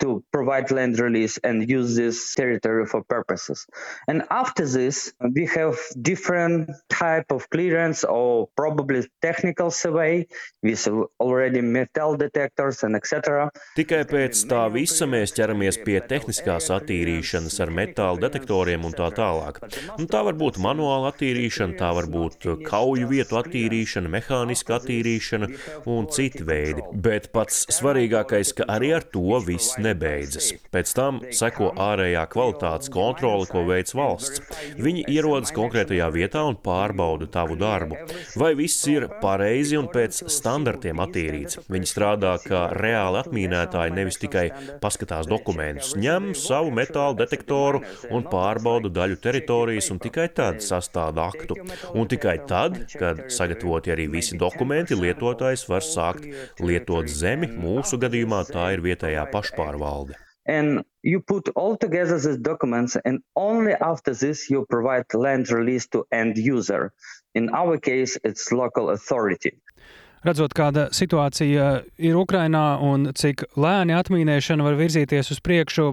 to provide land release and use this territory for purposes. And after this, we have different type of clearance or probably technical survey with already metal detectors and etc. Tikai pēc tā visa mēs ķeramies pie tehniskās attīrīšanas ar metāla detektoriem un tā tālāk. Un tā var būt manuāla attīrīšana, tā var būt kauju vietu attīrīšana, mehāniska attīrīšana un citi veidi. Bet pats svarīgākais, ka arī ar to viss ne nebeidzas. Pēc tam seko ārējā kvalitātes kontrole, ko veids valsts. Viņi ierodas konkrētajā vietā un pārbauda tavu darbu. Vai viss ir pareizi un pēc standartiem attīrīts? Viņi strādā kā reāli atmīnētāji, nevis tikai paskatās dokumentus, ņem savu metālu detektoru un pārbauda daļu teritorijas un tikai tad sastāda aktu. Un tikai tad, kad sagatavoti arī visi dokumenti, lietotājs var sākt lietot zemi. Mūsu gadījumā tā ir vietējā pašpārvalde pārvalde. And you put all together these documents, and only after this you provide land release to end user. In our case, it's local authority. Redzot, kāda situācija ir Ukrainā un cik lēni atmīnēšana var virzīties uz priekšu,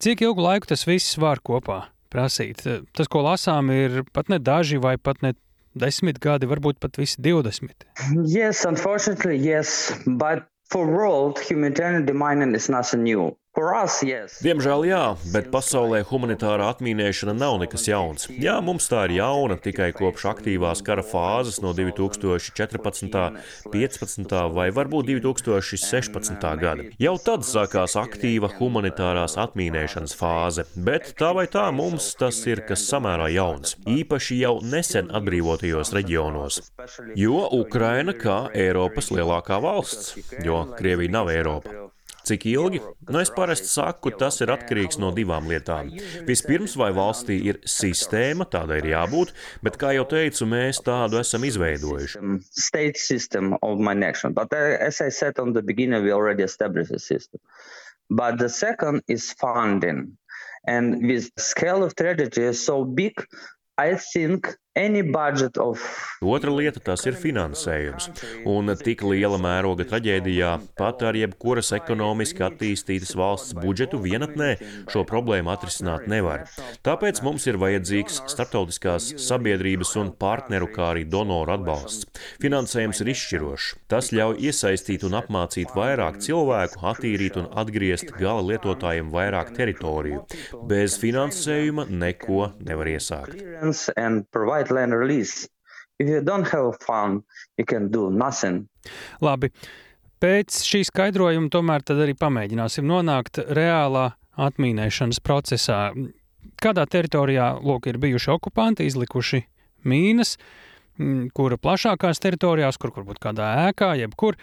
cik ilgu laiku tas viss var kopā prasīt? Tas, ko lasām, ir pat ne daži vai pat ne desmit gadi, varbūt pat visi 20. Yes, unfortunately, yes, but For world, humanitarian demining is nothing new. Us, yes. Diemžēl jā, bet pasaulē humanitārā atmīnēšana nav nekas jauns. Jā, mums tā ir jauna tikai kopš aktīvās kara fāzes no 2014., 15. vai varbūt 2016. gada. Jau tad sākās aktīva humanitārās atmīnēšanas fāze, bet tā vai tā mums tas ir kas samērā jauns, īpaši jau nesen atbrīvotajos reģionos. Jo Ukraina kā Eiropas lielākā valsts, jo Krievija nav Eiropa. Cik ilgi? Nu, es parasti saku, tas ir atkarīgs no divām lietām. Vispirms, vai valstī ir sistēma, tādai ir jābūt, bet, kā jau teicu, mēs tādu esam izveidojuši. Uh. But the second is funding. And with scale of tragedy so big, I think. Otra lieta tas ir finansējums. Un tik liela mēroga traģēdijā pat ar jebkuras ekonomiski attīstītas valsts budžetu vienatnē šo problēmu atrisināt nevar. Tāpēc mums ir vajadzīgs starptautiskās sabiedrības un partneru, kā arī donoru atbalsts. Finansējums ir izšķirošs. Tas ļauj iesaistīt un apmācīt vairāk cilvēku, attīrīt un atgriezt gala lietotājiem vairāk teritoriju. Bez finansējuma neko nevar iesākt land release. If you don't have fun, you can do nothing. Labi. Pēc šī skaidrojuma tomēr arī pamēģināsim nonākt reālā atmīnēšanas procesā. Kādā teritorijā lūk, ir bijuši okupanti, izlikuši mīnas, kura plašākās teritorijās, kur varbūt kādā ēkā, jebkur,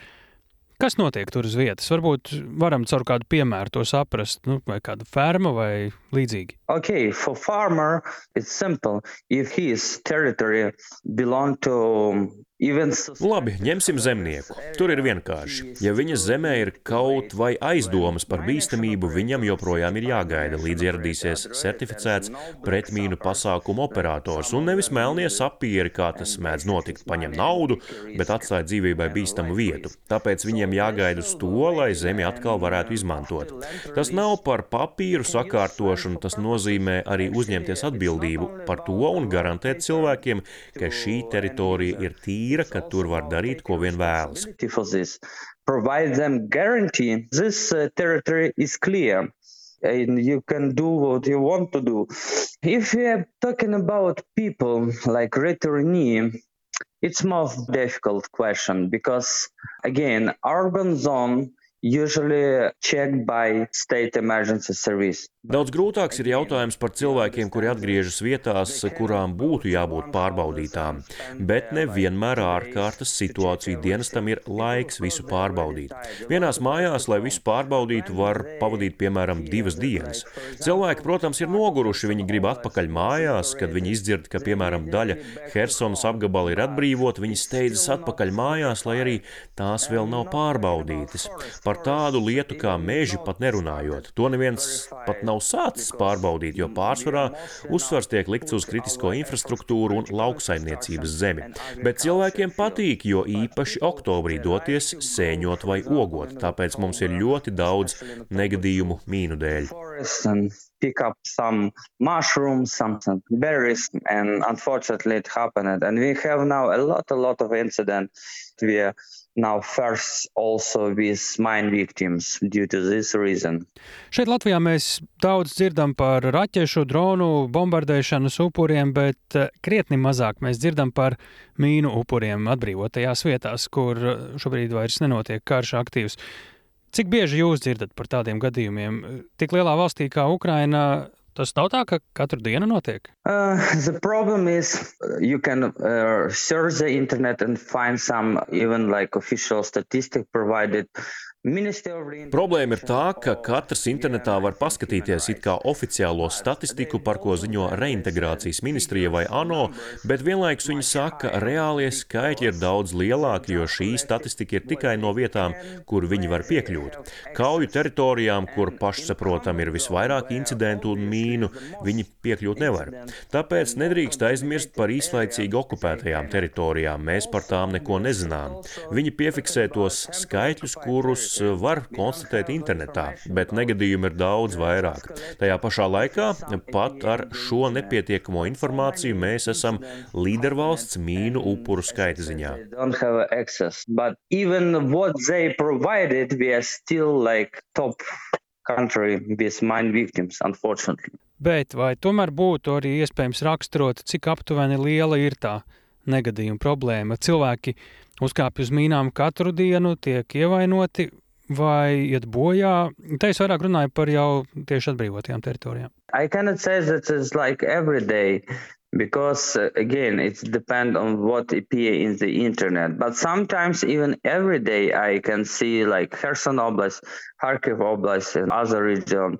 Kas notiek tur uz vietas? Varbūt varam caur kādu piemēru to saprast, nu, vai kāda ferma vai līdzīgi. Okay, for farmer, it's simple. If his territory belong to Labi, ņemsim zemnieku. Tur ir vienkārši. Ja viņa zemē ir kaut vai aizdomas par bīstamību, viņam joprojām ir jāgaida, līdz ieradīsies certificēts pretmīnu pasākumu operators, un nevis melnie sapieri, kā tas mēdz notikt, paņem naudu, bet atstāja dzīvībai bīstamu vietu. Tāpēc viņiem jāgaida uz to, lai zemi atkal varētu izmantot. Tas nav par papīru sakārtošanu, tas nozīmē arī uzņemties atbildību par to un garantēt cilvēkiem, ka šī teritorija ir tīra tīra, ka tur var darīt, ko vien vēlas. Provide them guarantee this uh, territory is clear and you can do what you want to do. If we are talking about people like returnee, it's more difficult question because again, urban zone usually checked by state emergency service. Daudz grūtāks ir jautājums par cilvēkiem, kuri atgriežas vietās, kurām būtu jābūt pārbaudītām, bet nevienmēr ārkārtas situāciju dienestam ir laiks visu pārbaudīt. Vienās mājās, lai visu pārbaudītu, var pavadīt piemēram divas dienas. Cilvēki, protams, ir noguruši, viņi grib atpakaļ mājās, kad viņi izdzird, ka piemēram daļa Helsonas apgabala ir atbrīvota, viņi steidzas atpakaļ mājās, lai arī tās vēl nav pārbaudītas. Par tādu lietu kā meži pat nerunājot. To neviens pat nav sācis pārbaudīt, jo pārsvarā uzsvars tiek likts uz kritisko infrastruktūru un lauksaimniecības zemi. Bet cilvēkiem patīk, jo īpaši oktobrī doties sēņot vai ogot, tāpēc mums ir ļoti daudz negadījumu mīnu dēļ. pick up some mushrooms, some, some berries, and unfortunately it happened. And we have now a lot, a lot of incidents where now first also with mine victims due to this reason. Šeit Latvijā mēs daudz dzirdam par raķešu, dronu bombardēšanas upuriem, bet eh, krietni mazāk mēs dzirdam par mīnu upuriem atbrīvotajās vietās, kur šobrīd vairs nenotiek karš aktīvs. Cik bieži jūs dzirdat par tādiem gadījumiem? Tik lielā valstī kā Ukraina Tas nav tā, ka katru dienu notiek. Uh, the problem is you can uh, search the internet and find some even like official statistic provided Problēma ir tā, ka katrs internetā var paskatīties it kā oficiālo statistiku, par ko ziņo reintegrācijas ministrija vai ANO, bet vienlaikus viņi saka, ka reālie skaitļi ir daudz lielāki, jo šī statistika ir tikai no vietām, kur viņi var piekļūt. Kauju teritorijām, kur pašsaprotam ir visvairāk incidentu un mīnu, viņi piekļūt nevar. Tāpēc nedrīkst aizmirst par īslaicīgi okupētajām teritorijām. Mēs par tām neko nezinām. Viņi piefiksē tos skaitļus, kurus var konstatēt internetā, bet negadījumu ir daudz vairāk. Tajā pašā laikā pat ar šo nepietiekamo informāciju mēs esam līdervalsts mīnu upuru skaita ziņā. country with mine victims, unfortunately. Bet vai tomēr būtu arī iespējams raksturot, cik aptuveni liela ir tā negadījuma problēma? Cilvēki uzkāpj uz mīnām katru dienu, tiek ievainoti, vai iet bojā? Te es vairāk runāju par jau tieši atbrīvotajām teritorijām. I cannot say that it's like every day. because again it depends on what appear in the internet but sometimes even every day i can see like kherson oblast kharkiv oblast and other region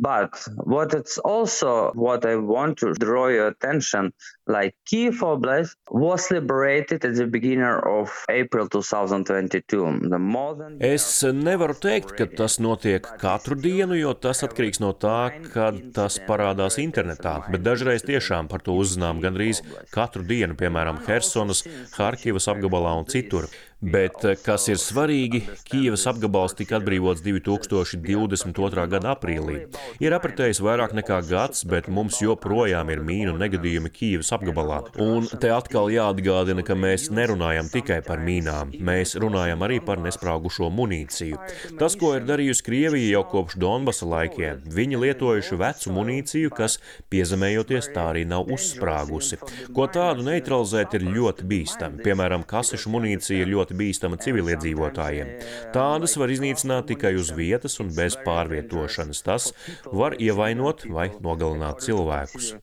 But what it's also what I want to draw your attention, like Kiev Oblast was liberated at the beginning of April 2022. The than... Es nevaru teikt, ka tas notiek katru dienu, jo tas atkarīgs no tā, kad tas parādās internetā, bet dažreiz tiešām par to uzzinām gandrīz katru dienu, piemēram, Helsonas, Harkivas apgabalā un citur. Bet, eh, kas ir svarīgi, Kijavas apgabals tika atbrīvots 2022. gada aprīlī. Ir apritējis vairāk nekā gads, bet mums joprojām ir mīnu negadījumi Kijavas apgabalā. Un te atkal jāatgādina, ka mēs nerunājam tikai par mīnām, mēs runājam arī par nesprāgušo munīciju. Tas, ko ir darījusi Krievija jau kopš Donbasa laikiem, viņi lietojuši vecu munīciju, kas piezemējoties tā arī nav uzsprāgusi. Ko tādu neutralizēt ir ļoti bīstami. Piemēram, kasešu munīcija ir ļoti ļoti bīstama civiliedzīvotājiem. Tādas var iznīcināt tikai uz vietas un bez pārvietošanas. Tas var ievainot vai nogalināt cilvēkus.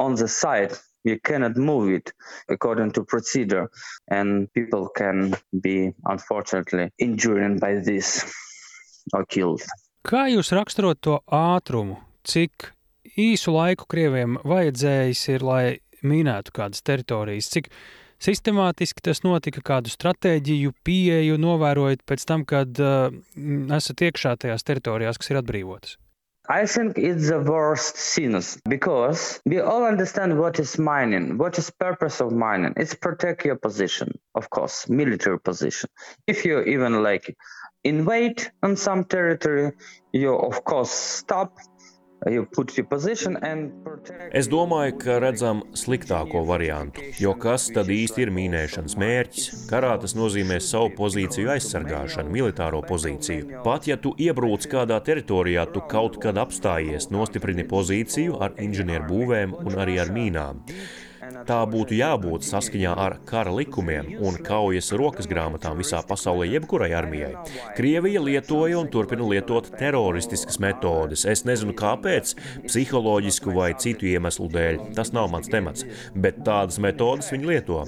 On the side, you cannot move it according to procedure, and people can be unfortunately injured by this or killed. Kā jūs raksturot to ātrumu? Cik īsu laiku krieviem vajadzējis ir, lai minētu kādas teritorijas. Cik sistemātiski tas notika, kādu stratēģiju, pieeju novērojot pēc tam, kad uh, esat iekšā tajās teritorijās, kas ir atbrīvotas? I think it's the worst sinners because we all understand what is mining, what is purpose of mining. It's protect your position, of course, military position. If you even like invade on some territory, you of course stop Es domāju, ka redzam sliktāko variantu, jo kas tad īsti ir mīnēšanas mērķis? Karā tas nozīmē savu pozīciju aizsargāšanu, militāro pozīciju. Pat ja tu iebrūc kādā teritorijā, tu kaut kad apstājies, nostiprini pozīciju ar inženieru būvēm un arī ar mīnām. Tā būtu jābūt saskaņā ar kara likumiem un kaujas rokas grāmatām visā pasaulē, jebkurai armijai. Krievija lietoja un turpina lietot teroristiskas metodes. Es nezinu, kāpēc, psiholoģisku vai citu iemeslu dēļ. Tas nav mans temats, bet tādas metodes viņi lieto.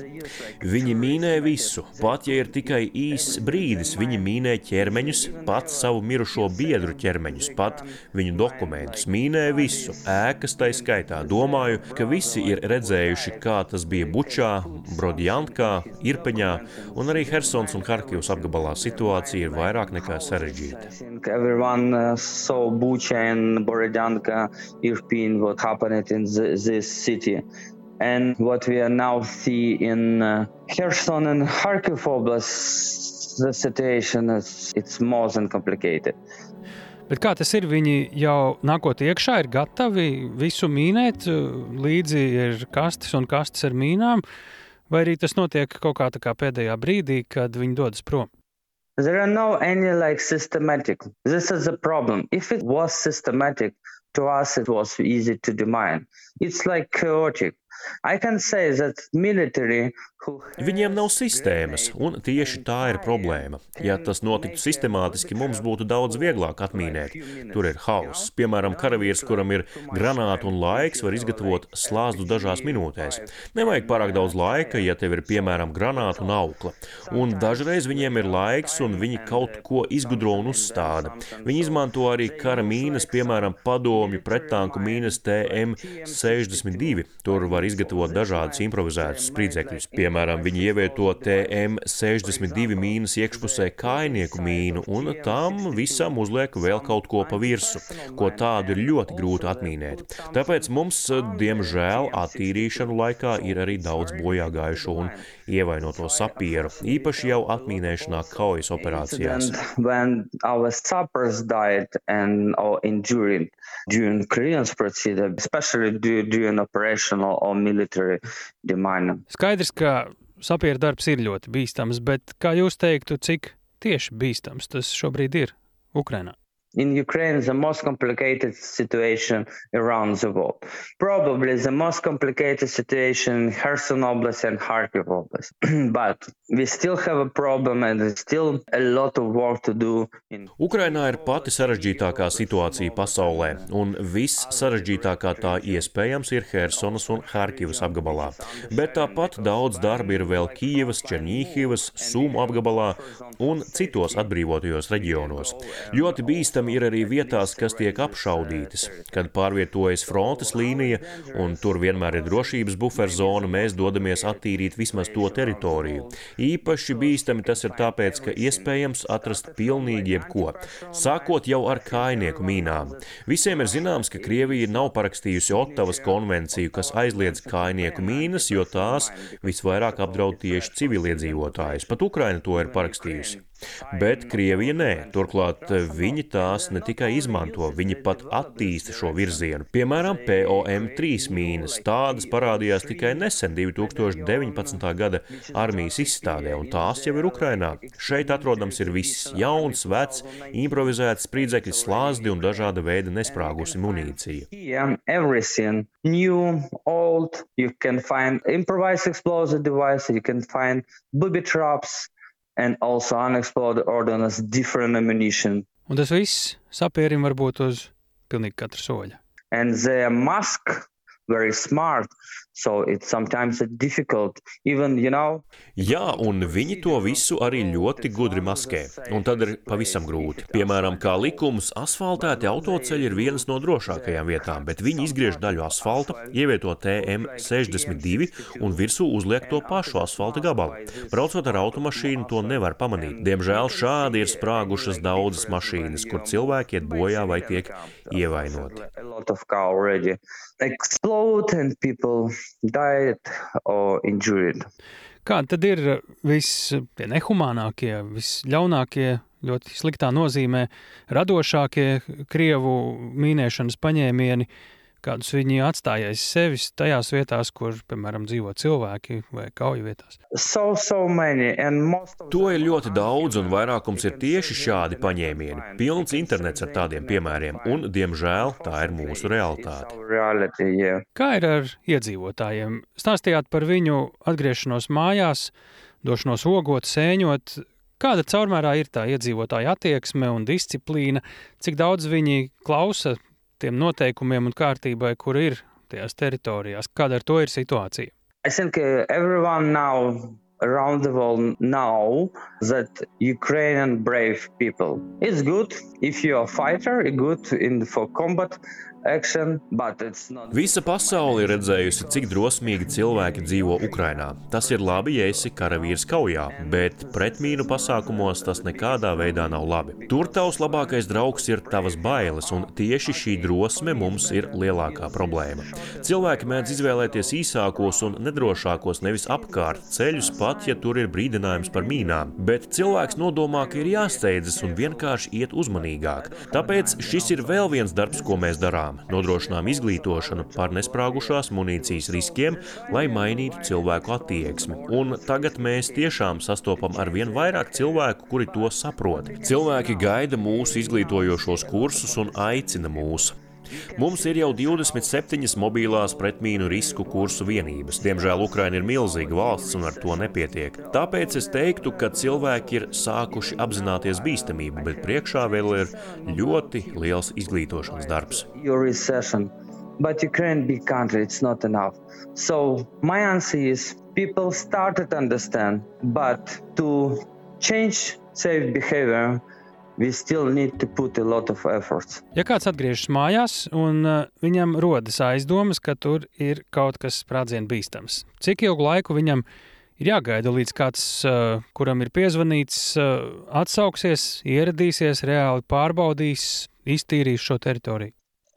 Viņi mīnē visu, pat ja ir tikai īss brīdis. Viņi mīnē ķermeņus, pat savu mirušo biedru ķermeņus, pat viņu dokumentus. Mīnē visu, ēkas tai skaitā. Domāju, ka visi ir redzējuši, kā tas bija Bučā, Brodjankā, Irpeņā un arī Helsons un Harkivas apgabalā situācija ir vairāk nekā sarežģīta. And what we are now see in uh, Kherson and Kharkiv Oblast, the situation is it's more than complicated. Bet kā tas ir? Viņi jau nākot iekšā, ir gatavi visu mīnēt, līdzi ir kastes un kastes ar mīnām, vai arī tas notiek kaut kā, kā pēdējā brīdī, kad viņi dodas prom? There are no any like systematic. This is the problem. If it was systematic, to us it was easy to demine. It's like chaotic. Viņiem nav sistēmas, un tieši tā ir problēma. Ja tas notiktu sistemātiski, mums būtu daudz vieglāk atmīnēt. Tur ir hauss. Piemēram, karavīrs, kuram ir granāta un laiks, var izgatavot slāzdu dažās minūtēs. Nevajag pārāk daudz laika, ja tev ir piemēram granāta un aukla. Un dažreiz viņiem ir laiks, un viņi kaut ko izgudro un uzstāda. Viņi izmanto arī kara mīnas, piemēram, padomju pretanku mīnas TM62. Tur var izgatavot dažādus improvizētus spridzekļus. Piemēram, viņi ievieto TM62 mīnas iekšpusē kainieku mīnu un tam visam uzliek vēl kaut ko pa virsu, ko tādu ir ļoti grūti atmīnēt. Tāpēc mums, diemžēl, attīrīšanu laikā ir arī daudz bojā gājušo un ievainoto sapieru, īpaši jau atmīnēšanā kaujas operācijās. During Korean procedure, especially during operational or military demining. Skaidrs, ka sapieru darbs ir ļoti bīstams, bet kā jūs teiktu, cik tieši bīstams tas šobrīd ir Ukrainā? In Ukraine the most complicated situation around the world. Probably the most complicated situation in Kherson Oblast and Kharkiv Oblast. but we still have a problem and there's still a lot of work to do. In... Ukrainā ir pati sarežģītākā situācija pasaulē, un viss sarežģītākā tā iespējams ir Hersonas un Harkivas apgabalā. Bet tāpat daudz darba ir vēl Kijevas, Černīhivas, Sumu apgabalā un citos atbrīvotajos reģionos. Ļoti bīstami Piemēram, ir arī vietās, kas tiek apšaudītas. Kad pārvietojas frontes līnija un tur vienmēr ir drošības buferzona, mēs dodamies attīrīt vismaz to teritoriju. Īpaši bīstami tas ir tāpēc, ka iespējams atrast pilnīgi jebko, sākot jau ar kainieku mīnām. Visiem ir zināms, ka Krievija nav parakstījusi Ottavas konvenciju, kas aizliedz kainieku mīnas, jo tās visvairāk apdraud tieši civiliedzīvotājus. Pat Ukraina to ir parakstījusi. Bet Krievija nē. Turklāt viņi tās ne tikai izmanto, viņi pat attīsta šo virzienu. Piemēram, POM3 mīnas. Tādas parādījās tikai nesen, 2019. gada armijas izstādē, un tās jau ir Ukrainā. Šeit atrodams ir viss - jauns, vecs, improvizēts spridzekļi, slāzdi un dažāda veida nesprāgusi munīcija. New, old, you can find improvised explosive devices, you can find booby traps, and also unexploded ordnance, different ammunition. Un tas viss sapierim var būt uz pilnīgi katra soļa. And the mask very smart. So it's sometimes difficult, even, you know. Jā, un viņi to visu arī ļoti gudri maskē. Un tad ir pavisam grūti. Piemēram, kā likums, asfaltēti autoceļi ir vienas no drošākajām vietām, bet viņi izgriež daļu asfalta, ievieto TM62 un virsū uzliek to pašu asfalta gabalu. Braucot ar automašīnu, to nevar pamanīt. Diemžēl šādi ir sprāgušas daudzas mašīnas, kur cilvēki iet bojā vai tiek ievainoti died or injured. Kādi tad ir visi nehumānākie, visļaunākie, ļoti sliktā nozīmē radošākie krievu mīnēšanas paņēmieni, kādus viņi atstāja aiz sevis tajās vietās, kur, piemēram, dzīvo cilvēki vai kauju vietās? So, so to ir ļoti daudz, un vairākums ir tieši šādi paņēmieni. Pilns internets ar tādiem piemēriem, un, diemžēl, tā ir mūsu realitāte. Kā ir ar iedzīvotājiem? Stāstījāt par viņu atgriešanos mājās, došanos ogot, sēņot. Kāda caurmērā ir tā iedzīvotāja attieksme un disciplīna, cik daudz viņi klausa tiem noteikumiem un kārtībai, kur ir tajās teritorijās. Kāda ar to ir situācija? I think uh, everyone now around the world know that Ukrainian brave people. It's good if you're a fighter, good in for combat, Visa pasaule ir redzējusi, cik drosmīgi cilvēki dzīvo Ukrajinā. Tas ir labi, ja esi karavīrs kaujā, bet pretmīnu pasākumos tas nekādā veidā nav labi. Tur tavs labākais draugs ir tavas bailes, un tieši šī drosme mums ir lielākā problēma. Cilvēki mēdz izvēlēties īsākos un nedrošākos nevis apkārt ceļus, pat ja tur ir brīdinājums par mīnām, bet cilvēks nodomā, ka ir jāsteidzas un vienkārši iet uzmanīgāk. Tāpēc šis ir vēl viens darbs, ko mēs darām programmām, nodrošinām izglītošanu par nesprāgušās munīcijas riskiem, lai mainītu cilvēku attieksmi. Un tagad mēs tiešām sastopam ar vien vairāk cilvēku, kuri to saprot. Cilvēki gaida mūsu izglītojošos kursus un aicina mūs. Mums ir jau 27 mobilās pretmīnu risku kursu vienības. Diemžēl Ukraina ir milzīga valsts un ar to nepietiek. Tāpēc es teiktu, ka cilvēki ir sākuši apzināties bīstamību, bet priekšā vēl ir ļoti liels izglītošanas darbs. But Ukraine big country, it's not enough. So my answer is people started to understand, but to change safe behavior Ja kāds atgriežas mājās un uh, viņam rodas aizdomas, ka tur ir kaut kas sprādzienu bīstams, cik ilgu laiku viņam ir jāgaida, līdz kāds, uh, kuram ir piezvanīts, uh, atsauksies, ieradīsies, reāli pārbaudīs, iztīrīs šo teritoriju?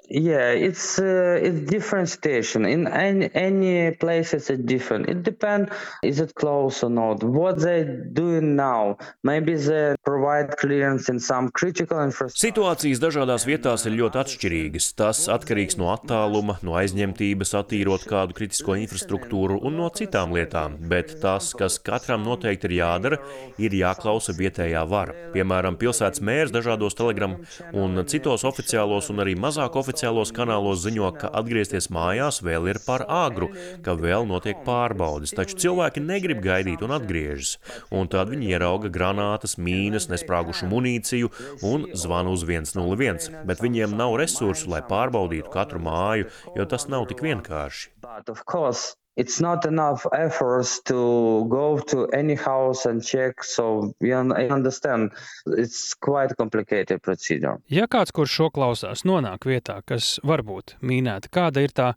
Yeah, it's uh, it's different station. In any any places it's different. It depends is it close or not. What they doing now? Maybe they provide clearance in some critical infrastructure. Situācijas dažādās vietās ir ļoti atšķirīgas. Tas atkarīgs no attāluma, no aizņemtības, attīrot kādu kritisko infrastruktūru un no citām lietām. Bet tas, kas katram noteikti ir jādara, ir jāklausa vietējā vara. Piemēram, pilsētas mērs dažādos telegram un citos oficiālos un arī mazāk oficiālos oficiālos kanālos ziņo, ka atgriezties mājās vēl ir par agru, ka vēl notiek pārbaudes, taču cilvēki negrib gaidīt un atgriežas. Un tad viņi ierauga granātas, mīnas, nesprāgušu munīciju un zvanu uz 101, bet viņiem nav resursu, lai pārbaudītu katru māju, jo tas nav tik vienkārši it's not enough efforts to go to any house and check. So you understand, it's quite complicated procedure. Ja kāds, kurš šo klausās, nonāk vietā, kas varbūt mīnēta, kāda ir tā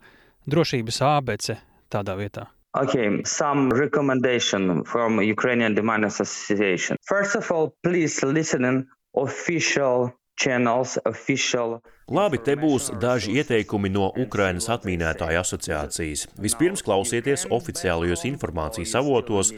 drošības ābece tādā vietā? Okay, some recommendation from Ukrainian Demand Association. First of all, please listen in official channels, official Labi, te būs daži ieteikumi no Ukrainas atmīnētāju asociācijas. Vispirms klausieties oficiālajos informācijas avotos,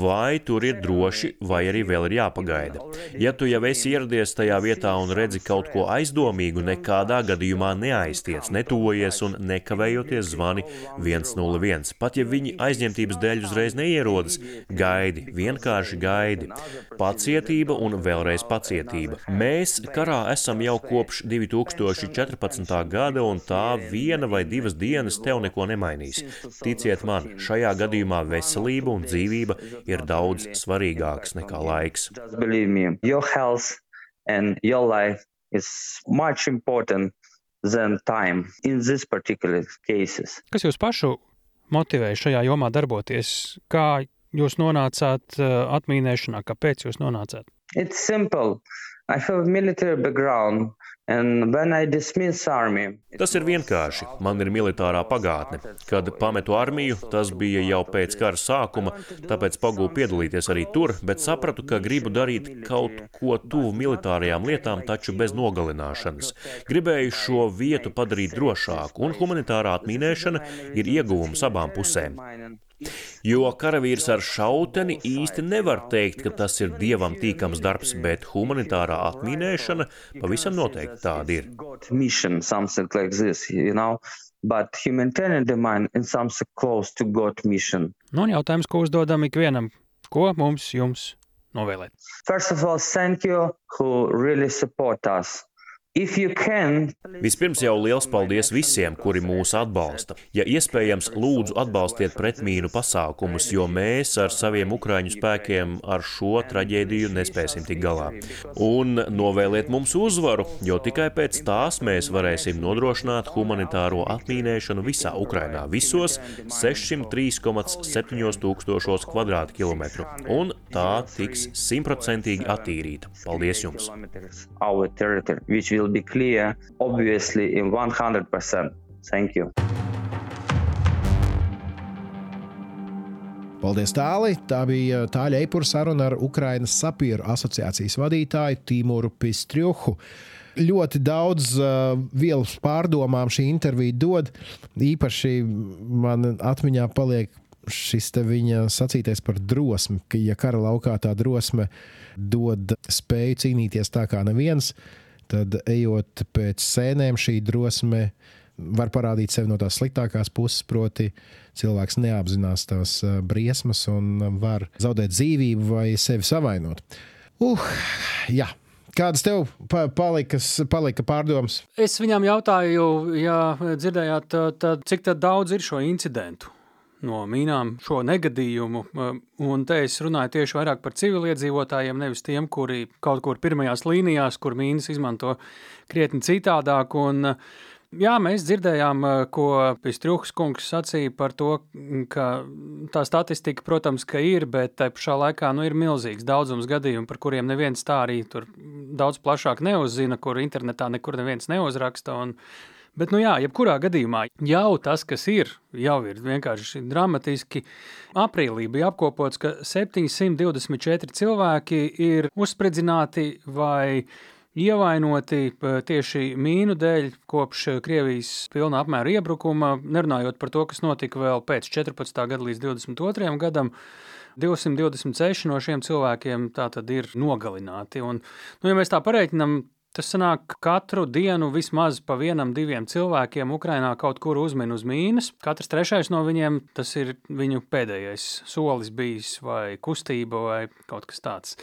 vai tur ir droši, vai arī vēl ir jāpagaida. Ja tu jau esi ieradies tajā vietā un redzi kaut ko aizdomīgu, nekādā gadījumā neaiztiec, netuvojies un nekavējoties zvani 101. Pat ja viņi aizņemtības dēļ uzreiz neierodas, gaidi, vienkārši gaidi. Pacietība un vēlreiz pacietība. Mēs karā esam jau kopš 2000. 2014. gada, un tā viena vai divas dienas tev neko nemainīs. Ticiet man, šajā gadījumā veselība un dzīvība ir daudz svarīgākas nekā laiks. Your health and your life is much important than time in these particular cases. Kas jūs pašu motivēja šajā jomā darboties? Kā jūs nonācāt uh, atmīnēšanā? Kāpēc jūs nonācāt? It's simple. I have military background. Tas ir vienkārši. Man ir militārā pagātne. Kad pametu armiju, tas bija jau pēc kara sākuma, tāpēc pagūpu piedalīties arī tur, bet sapratu, ka gribu darīt kaut ko tuvu militārajām lietām, taču bez nogalināšanas. Gribēju šo vietu padarīt drošāku, un humanitārā atmīnēšana ir ieguvums abām pusēm. Jo karavīrs ar šauteni īsti nevar teikt, ka tas ir dievam tīkams darbs, bet humanitārā atmīnēšana pavisam noteikti tāda ir. Mission, like this, you know? But humanitarian demand is something close to God mission. Nu, un jautājums, ko uzdodam ikvienam, ko mums jums novēlēt? First of all, thank you who really support us. Can... Vispirms jau liels paldies visiem, kuri mūs atbalsta. Ja iespējams, lūdzu atbalstiet pretmīnu pasākumus, jo mēs ar saviem ukraiņu spēkiem ar šo traģēdiju nespēsim tik galā. Un novēliet mums uzvaru, jo tikai pēc tās mēs varēsim nodrošināt humanitāro atmīnēšanu visā Ukrainā, visos 603,7 tūkstošos kvadrātkilometru. Un tā tiks simtprocentīgi attīrīta. Paldies jums! will be clear, obviously, in 100%. Thank you. Paldies, Tāli! Tā bija tāļa eipura saruna ar Ukrainas sapieru asociācijas vadītāju Timuru Pistrjuhu. Ļoti daudz uh, vielas pārdomām šī intervija dod. Īpaši man atmiņā paliek šis viņa sacītais par drosmi, ka, ja kara laukā tā drosme dod spēju cīnīties tā kā neviens, tad ejot pēc sēnēm, šī drosme var parādīt sevi no tās sliktākās puses, proti, cilvēks neapzinās tās briesmas un var zaudēt dzīvību vai sevi savainot. Uh, jā. Kādas tev palika, palika pārdomas? Es viņām jautāju, ja dzirdējāt, tad, cik tad daudz ir šo incidentu? No mīnām šo negadījumu. Un te es runāju tieši vairāk par civiliedzīvotājiem, nevis tiem, kuri kaut kur pirmajās līnijās, kur mīnas izmanto krietni citādāk. Un, jā, mēs dzirdējām, ko Pistruhs kungs sacīja par to, ka tā statistika, protams, ka ir, bet te pašā laikā nu, ir milzīgs daudzums gadījumu, par kuriem neviens tā arī tur daudz plašāk neuzzina, kur internetā nekur neviens neuzraksta. Un, Bet, nu jā, jebkurā gadījumā jau tas, kas ir, jau ir vienkārši dramatiski. Aprīlī bija apkopots, ka 724 cilvēki ir uzspridzināti vai ievainoti eh, tieši mīnu dēļ kopš Krievijas pilna apmēra iebrukuma, nerunājot par to, kas notika vēl pēc 14. gada līdz 22. gadam. 226 no šiem cilvēkiem tā tad ir nogalināti. Un, nu, ja mēs tā pareiķinām, Tas sanāk, ka katru dienu vismaz pa vienam, diviem cilvēkiem Ukrainā kaut kur uzmin uz mīnas. Katrs trešais no viņiem tas ir viņu pēdējais solis bijis, vai kustība, vai kaut kas tāds.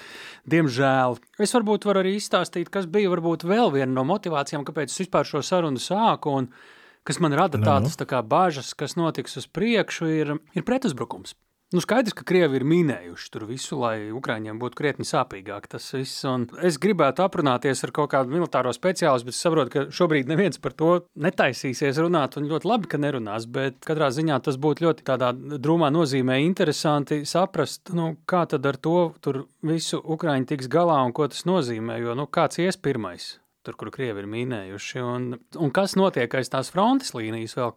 Diemžēl. Es varbūt varu arī izstāstīt, kas bija varbūt vēl viena no motivācijām, kāpēc es vispār šo sarunu sāku. Un kas man rada tādas tā kā bažas, kas notiks uz priekšu, ir, ir pretuzbrukums. Nu, skaidrs, ka Krievi ir minējuši tur visu, lai Ukrāņiem būtu krietni sāpīgāk tas viss. Un es gribētu aprunāties ar kaut kādu militāro speciālistu, bet saprotu, ka šobrīd neviens par to netaisīsies runāt. Un ļoti labi, ka nerunās. Bet katrā ziņā tas būtu ļoti tādā drūmā nozīmē interesanti saprast, nu, kā tad ar to visu Ukrāņi tiks galā un ko tas nozīmē. Jo nu, kāds ies pirmais? Tur, kur krievi ir minējuši, un, un kas notiek aiz tās frontes līnijas vēl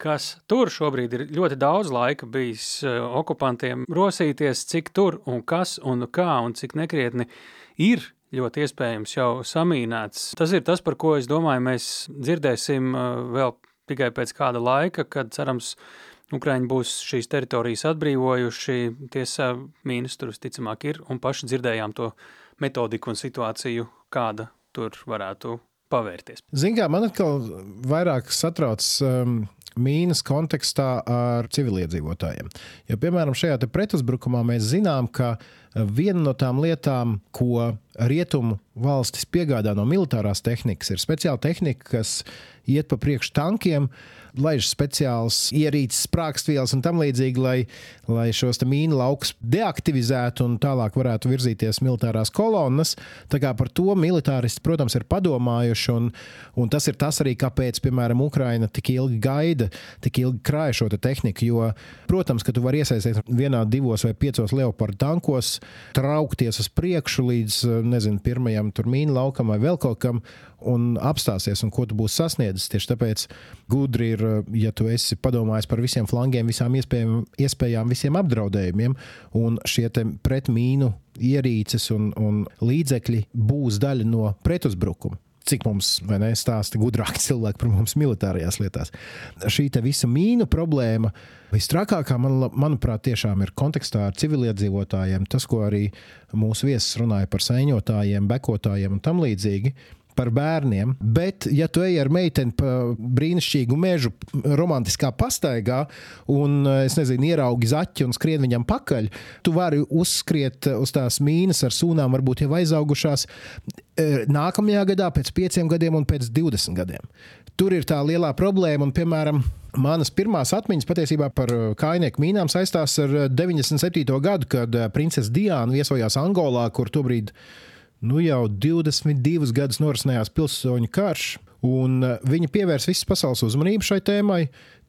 kas tur šobrīd ir ļoti daudz laika bijis eh, okupantiem rosīties, cik tur un kas un kā un cik nekrietni ir ļoti iespējams jau samīnēts. Tas ir tas, par ko es domāju, mēs dzirdēsim eh, vēl tikai pēc kāda laika, kad cerams, Ukraiņi būs šīs teritorijas atbrīvojuši. Tiesa, mīnus tur visticamāk ir, un paši dzirdējām to metodiku un situāciju, kāda tur varētu pavērties. Kā man atkal vairāk satrauc um, mīnas kontekstā ar civiliedzīvotājiem. Jo, piemēram, šajā pretuzbrukumā mēs zinām, ka viena no tām lietām, ko rietumu valstis piegādā no militārās tehnikas, ir speciāla tehnika, kas iet pa priekšu tankiem, laiž speciāls ierīces, sprāgstvielas un tam līdzīgi, lai, lai šos mīnu laukus deaktivizētu un tālāk varētu virzīties militārās kolonnas. Tā kā par to militāristi, protams, ir padomājuši, un, un tas ir tas arī, kāpēc, piemēram, Ukraina tik ilgi gaida, tik ilgi krāja šo te tehniku. Jo, protams, ka tu vari iesaistīties vienā, divos vai piecos leopardu tankos, traukties uz priekšu līdz, nezinu, pirmajam tur mīnu laukam vai vēl kaut kam, un apstāsies, un ko tu būsi sasniedzis. Tieši tāpēc gudri ir, ja tu esi padomājis par visiem flangiem, visām iespējām, iespējām visiem apdraudējumiem, un šie pretmīnu ierīces un, un līdzekļi būs daļa no pretuzbrukuma cik mums ne, stāsta gudrāki cilvēki par mums militārajās lietās. Šī visa mīnu problēma visstrakākā, man, manuprāt, tiešām ir kontekstā ar civiliedzīvotājiem. Tas, ko arī mūsu viesis runāja par sēņotājiem, bekotājiem un tam līdzīgi par bērniem. Bet, ja tu ej ar meiteni pa brīnišķīgu mežu, romantiskā pastaigā, un es nezinu, ieraugi zaķi un skrien viņam pakaļ, tu vari uzskriet uz tās mīnas ar sūnām, varbūt jau aizaugušās e, nākamajā gadā, pēc pieciem gadiem un pēc 20 gadiem. Tur ir tā lielā problēma, un, piemēram, Manas pirmās atmiņas patiesībā par kājnieku mīnām saistās ar 97. gadu, kad princese Diana viesojās Angolā, kur tobrīd nu jau 22 gadus norisinājās pilsoņu karš. Un eh, viņa pievērsa visas pasaules uzmanību šai tēmai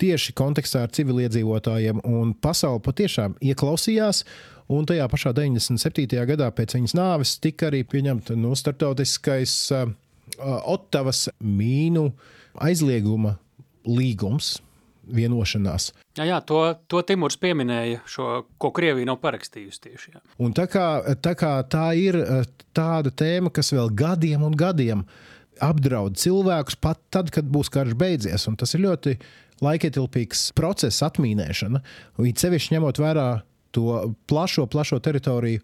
tieši kontekstā ar civiliedzīvotājiem. Pasaule patiešām ieklausījās. Un tajā pašā 97. gadā pēc viņas nāves tika arī pieņemta nu, starptautiskais uh, Ottavas mīnu aizlieguma līgums, vienošanās. Jā, jā to, to Timurs pieminēja, šo, ko Krievija nav parakstījusi tieši. Jā. Un tā kā, tā kā tā ir eh, tāda tēma, kas vēl gadiem un gadiem apdraud cilvēkus, pat tad, kad būs karš beidzies, un tas ir ļoti laikietilpīgs process, atmīnēšana, un it sevišķi ņemot vērā to plašo, plašo teritoriju,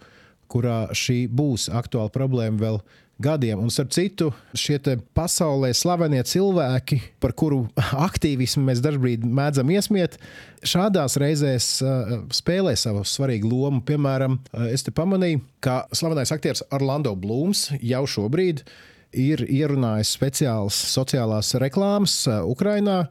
kurā šī būs aktuāla problēma vēl gadiem. Un, starp citu, šie pasaulē slavenie cilvēki, par kuru aktīvismu mēs dažkārt mēdzam iesmiet, šādās reizēs uh, spēlē savu svarīgu lomu. Piemēram, uh, es te pamanīju, ka slavenais aktieris Orlando Blūms jau šobrīd ir ierunājis speciālas sociālās reklāmas uh, Ukrajinā,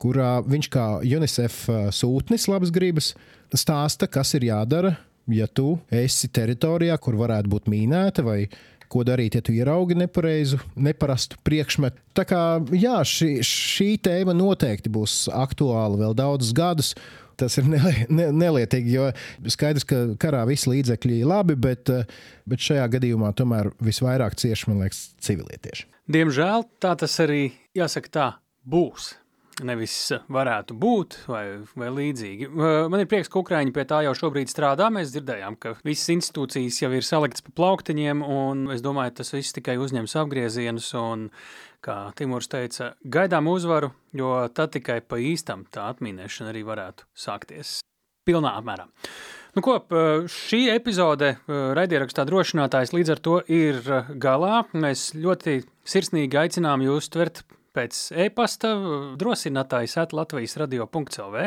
kurā viņš kā UNICEF sūtnis labas gribas stāsta, kas ir jādara ja tu esi teritorijā, kur varētu būt mīnēta vai ko darīt, ja tu ieraugi nepareizu, neparastu priekšmetu. Tā kā jā, šī, šī tēma noteikti būs aktuāla vēl daudzus gadus. Tas ir ne, ne, nelietīgi, jo skaidrs, ka karā visi līdzekļi ir labi, bet, bet šajā gadījumā tomēr visvairāk cieši, man liekas, civilietieši. Diemžēl tā tas arī, jāsaka, tā būs nevis varētu būt vai, vai līdzīgi. Man ir prieks, ka Ukrāņi pie tā jau šobrīd strādā. Mēs dzirdējām, ka visas institūcijas jau ir saliktas pa plauktiņiem, un es domāju, tas viss tikai uzņems apgriezienus. Un, kā Timurs teica, gaidām uzvaru, jo tad tikai pa īstam tā atmīnēšana arī varētu sākties pilnā apmērā. Nu, ko, šī epizode raidierakstā drošinātājs līdz ar to ir galā. Mēs ļoti sirsnīgi aicinām jūs tvert pēc e-pasta drosinātājs at Latvijas radio.clv.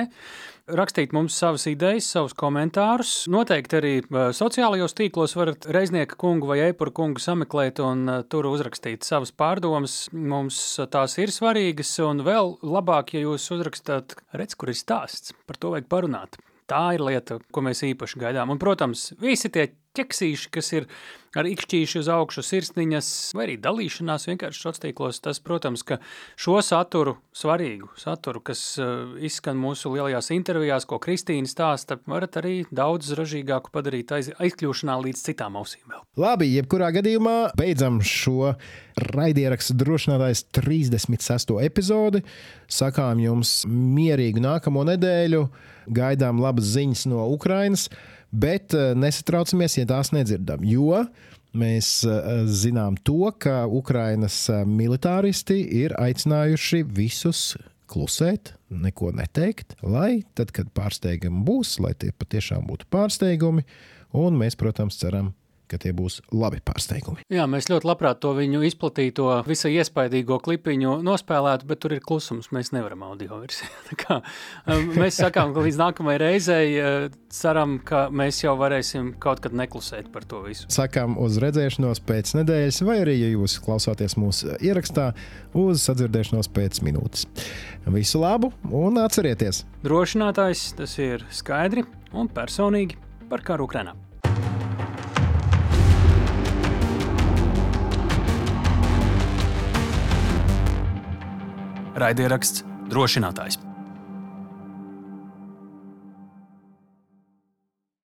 Rakstīt mums savas idejas, savus komentārus. Noteikti arī sociālajos tīklos varat reiznieka kungu vai epuru kungu sameklēt un tur uzrakstīt savas pārdomas. Mums tās ir svarīgas un vēl labāk, ja jūs uzrakstāt, redz, kur ir stāsts. Par to vajag parunāt. Tā ir lieta, ko mēs īpaši gaidām. Un, protams, visi tie ķeksīši, kas ir ar ikšķīšu uz augšu sirsniņas, vai arī dalīšanās vienkārši sociālos. Tas, protams, ka šo saturu, svarīgu saturu, kas uh, izskan mūsu lielajās intervijās, ko Kristīna stāsta, varat arī daudz ražīgāku padarīt aiz, aizkļūšanā līdz citām ausīm. Vēl. Labi, jebkurā gadījumā beidzam šo raidierakstu drošinātājs 36. epizodi. Sakām jums mierīgu nākamo nedēļu, gaidām labas ziņas no Ukrainas. Bet eh, nesatraucamies, ja tās nedzirdam, jo mēs eh, zinām to, ka Ukrainas eh, militāristi ir aicinājuši visus klusēt, neko neteikt, lai tad, kad pārsteigumi būs, lai tie patiešām būtu pārsteigumi, un mēs, protams, ceram, ka tie būs labi pārsteigumi. Jā, mēs ļoti labprāt to viņu izplatīto, visai iespaidīgo klipiņu nospēlētu, bet tur ir klusums. Mēs nevaram audio versiju. Um, mēs sakām, ka līdz nākamajai reizei uh, ceram, ka mēs jau varēsim kaut kad neklusēt par to visu. Sakām uz redzēšanos pēc nedēļas, vai arī, ja jūs klausāties mūsu ierakstā, uz sadzirdēšanos pēc minūtes. Visu labu un atcerieties! Drošinātājs tas ir skaidri un personīgi par karu Ukrainā. Raidieraksts drošinātājs.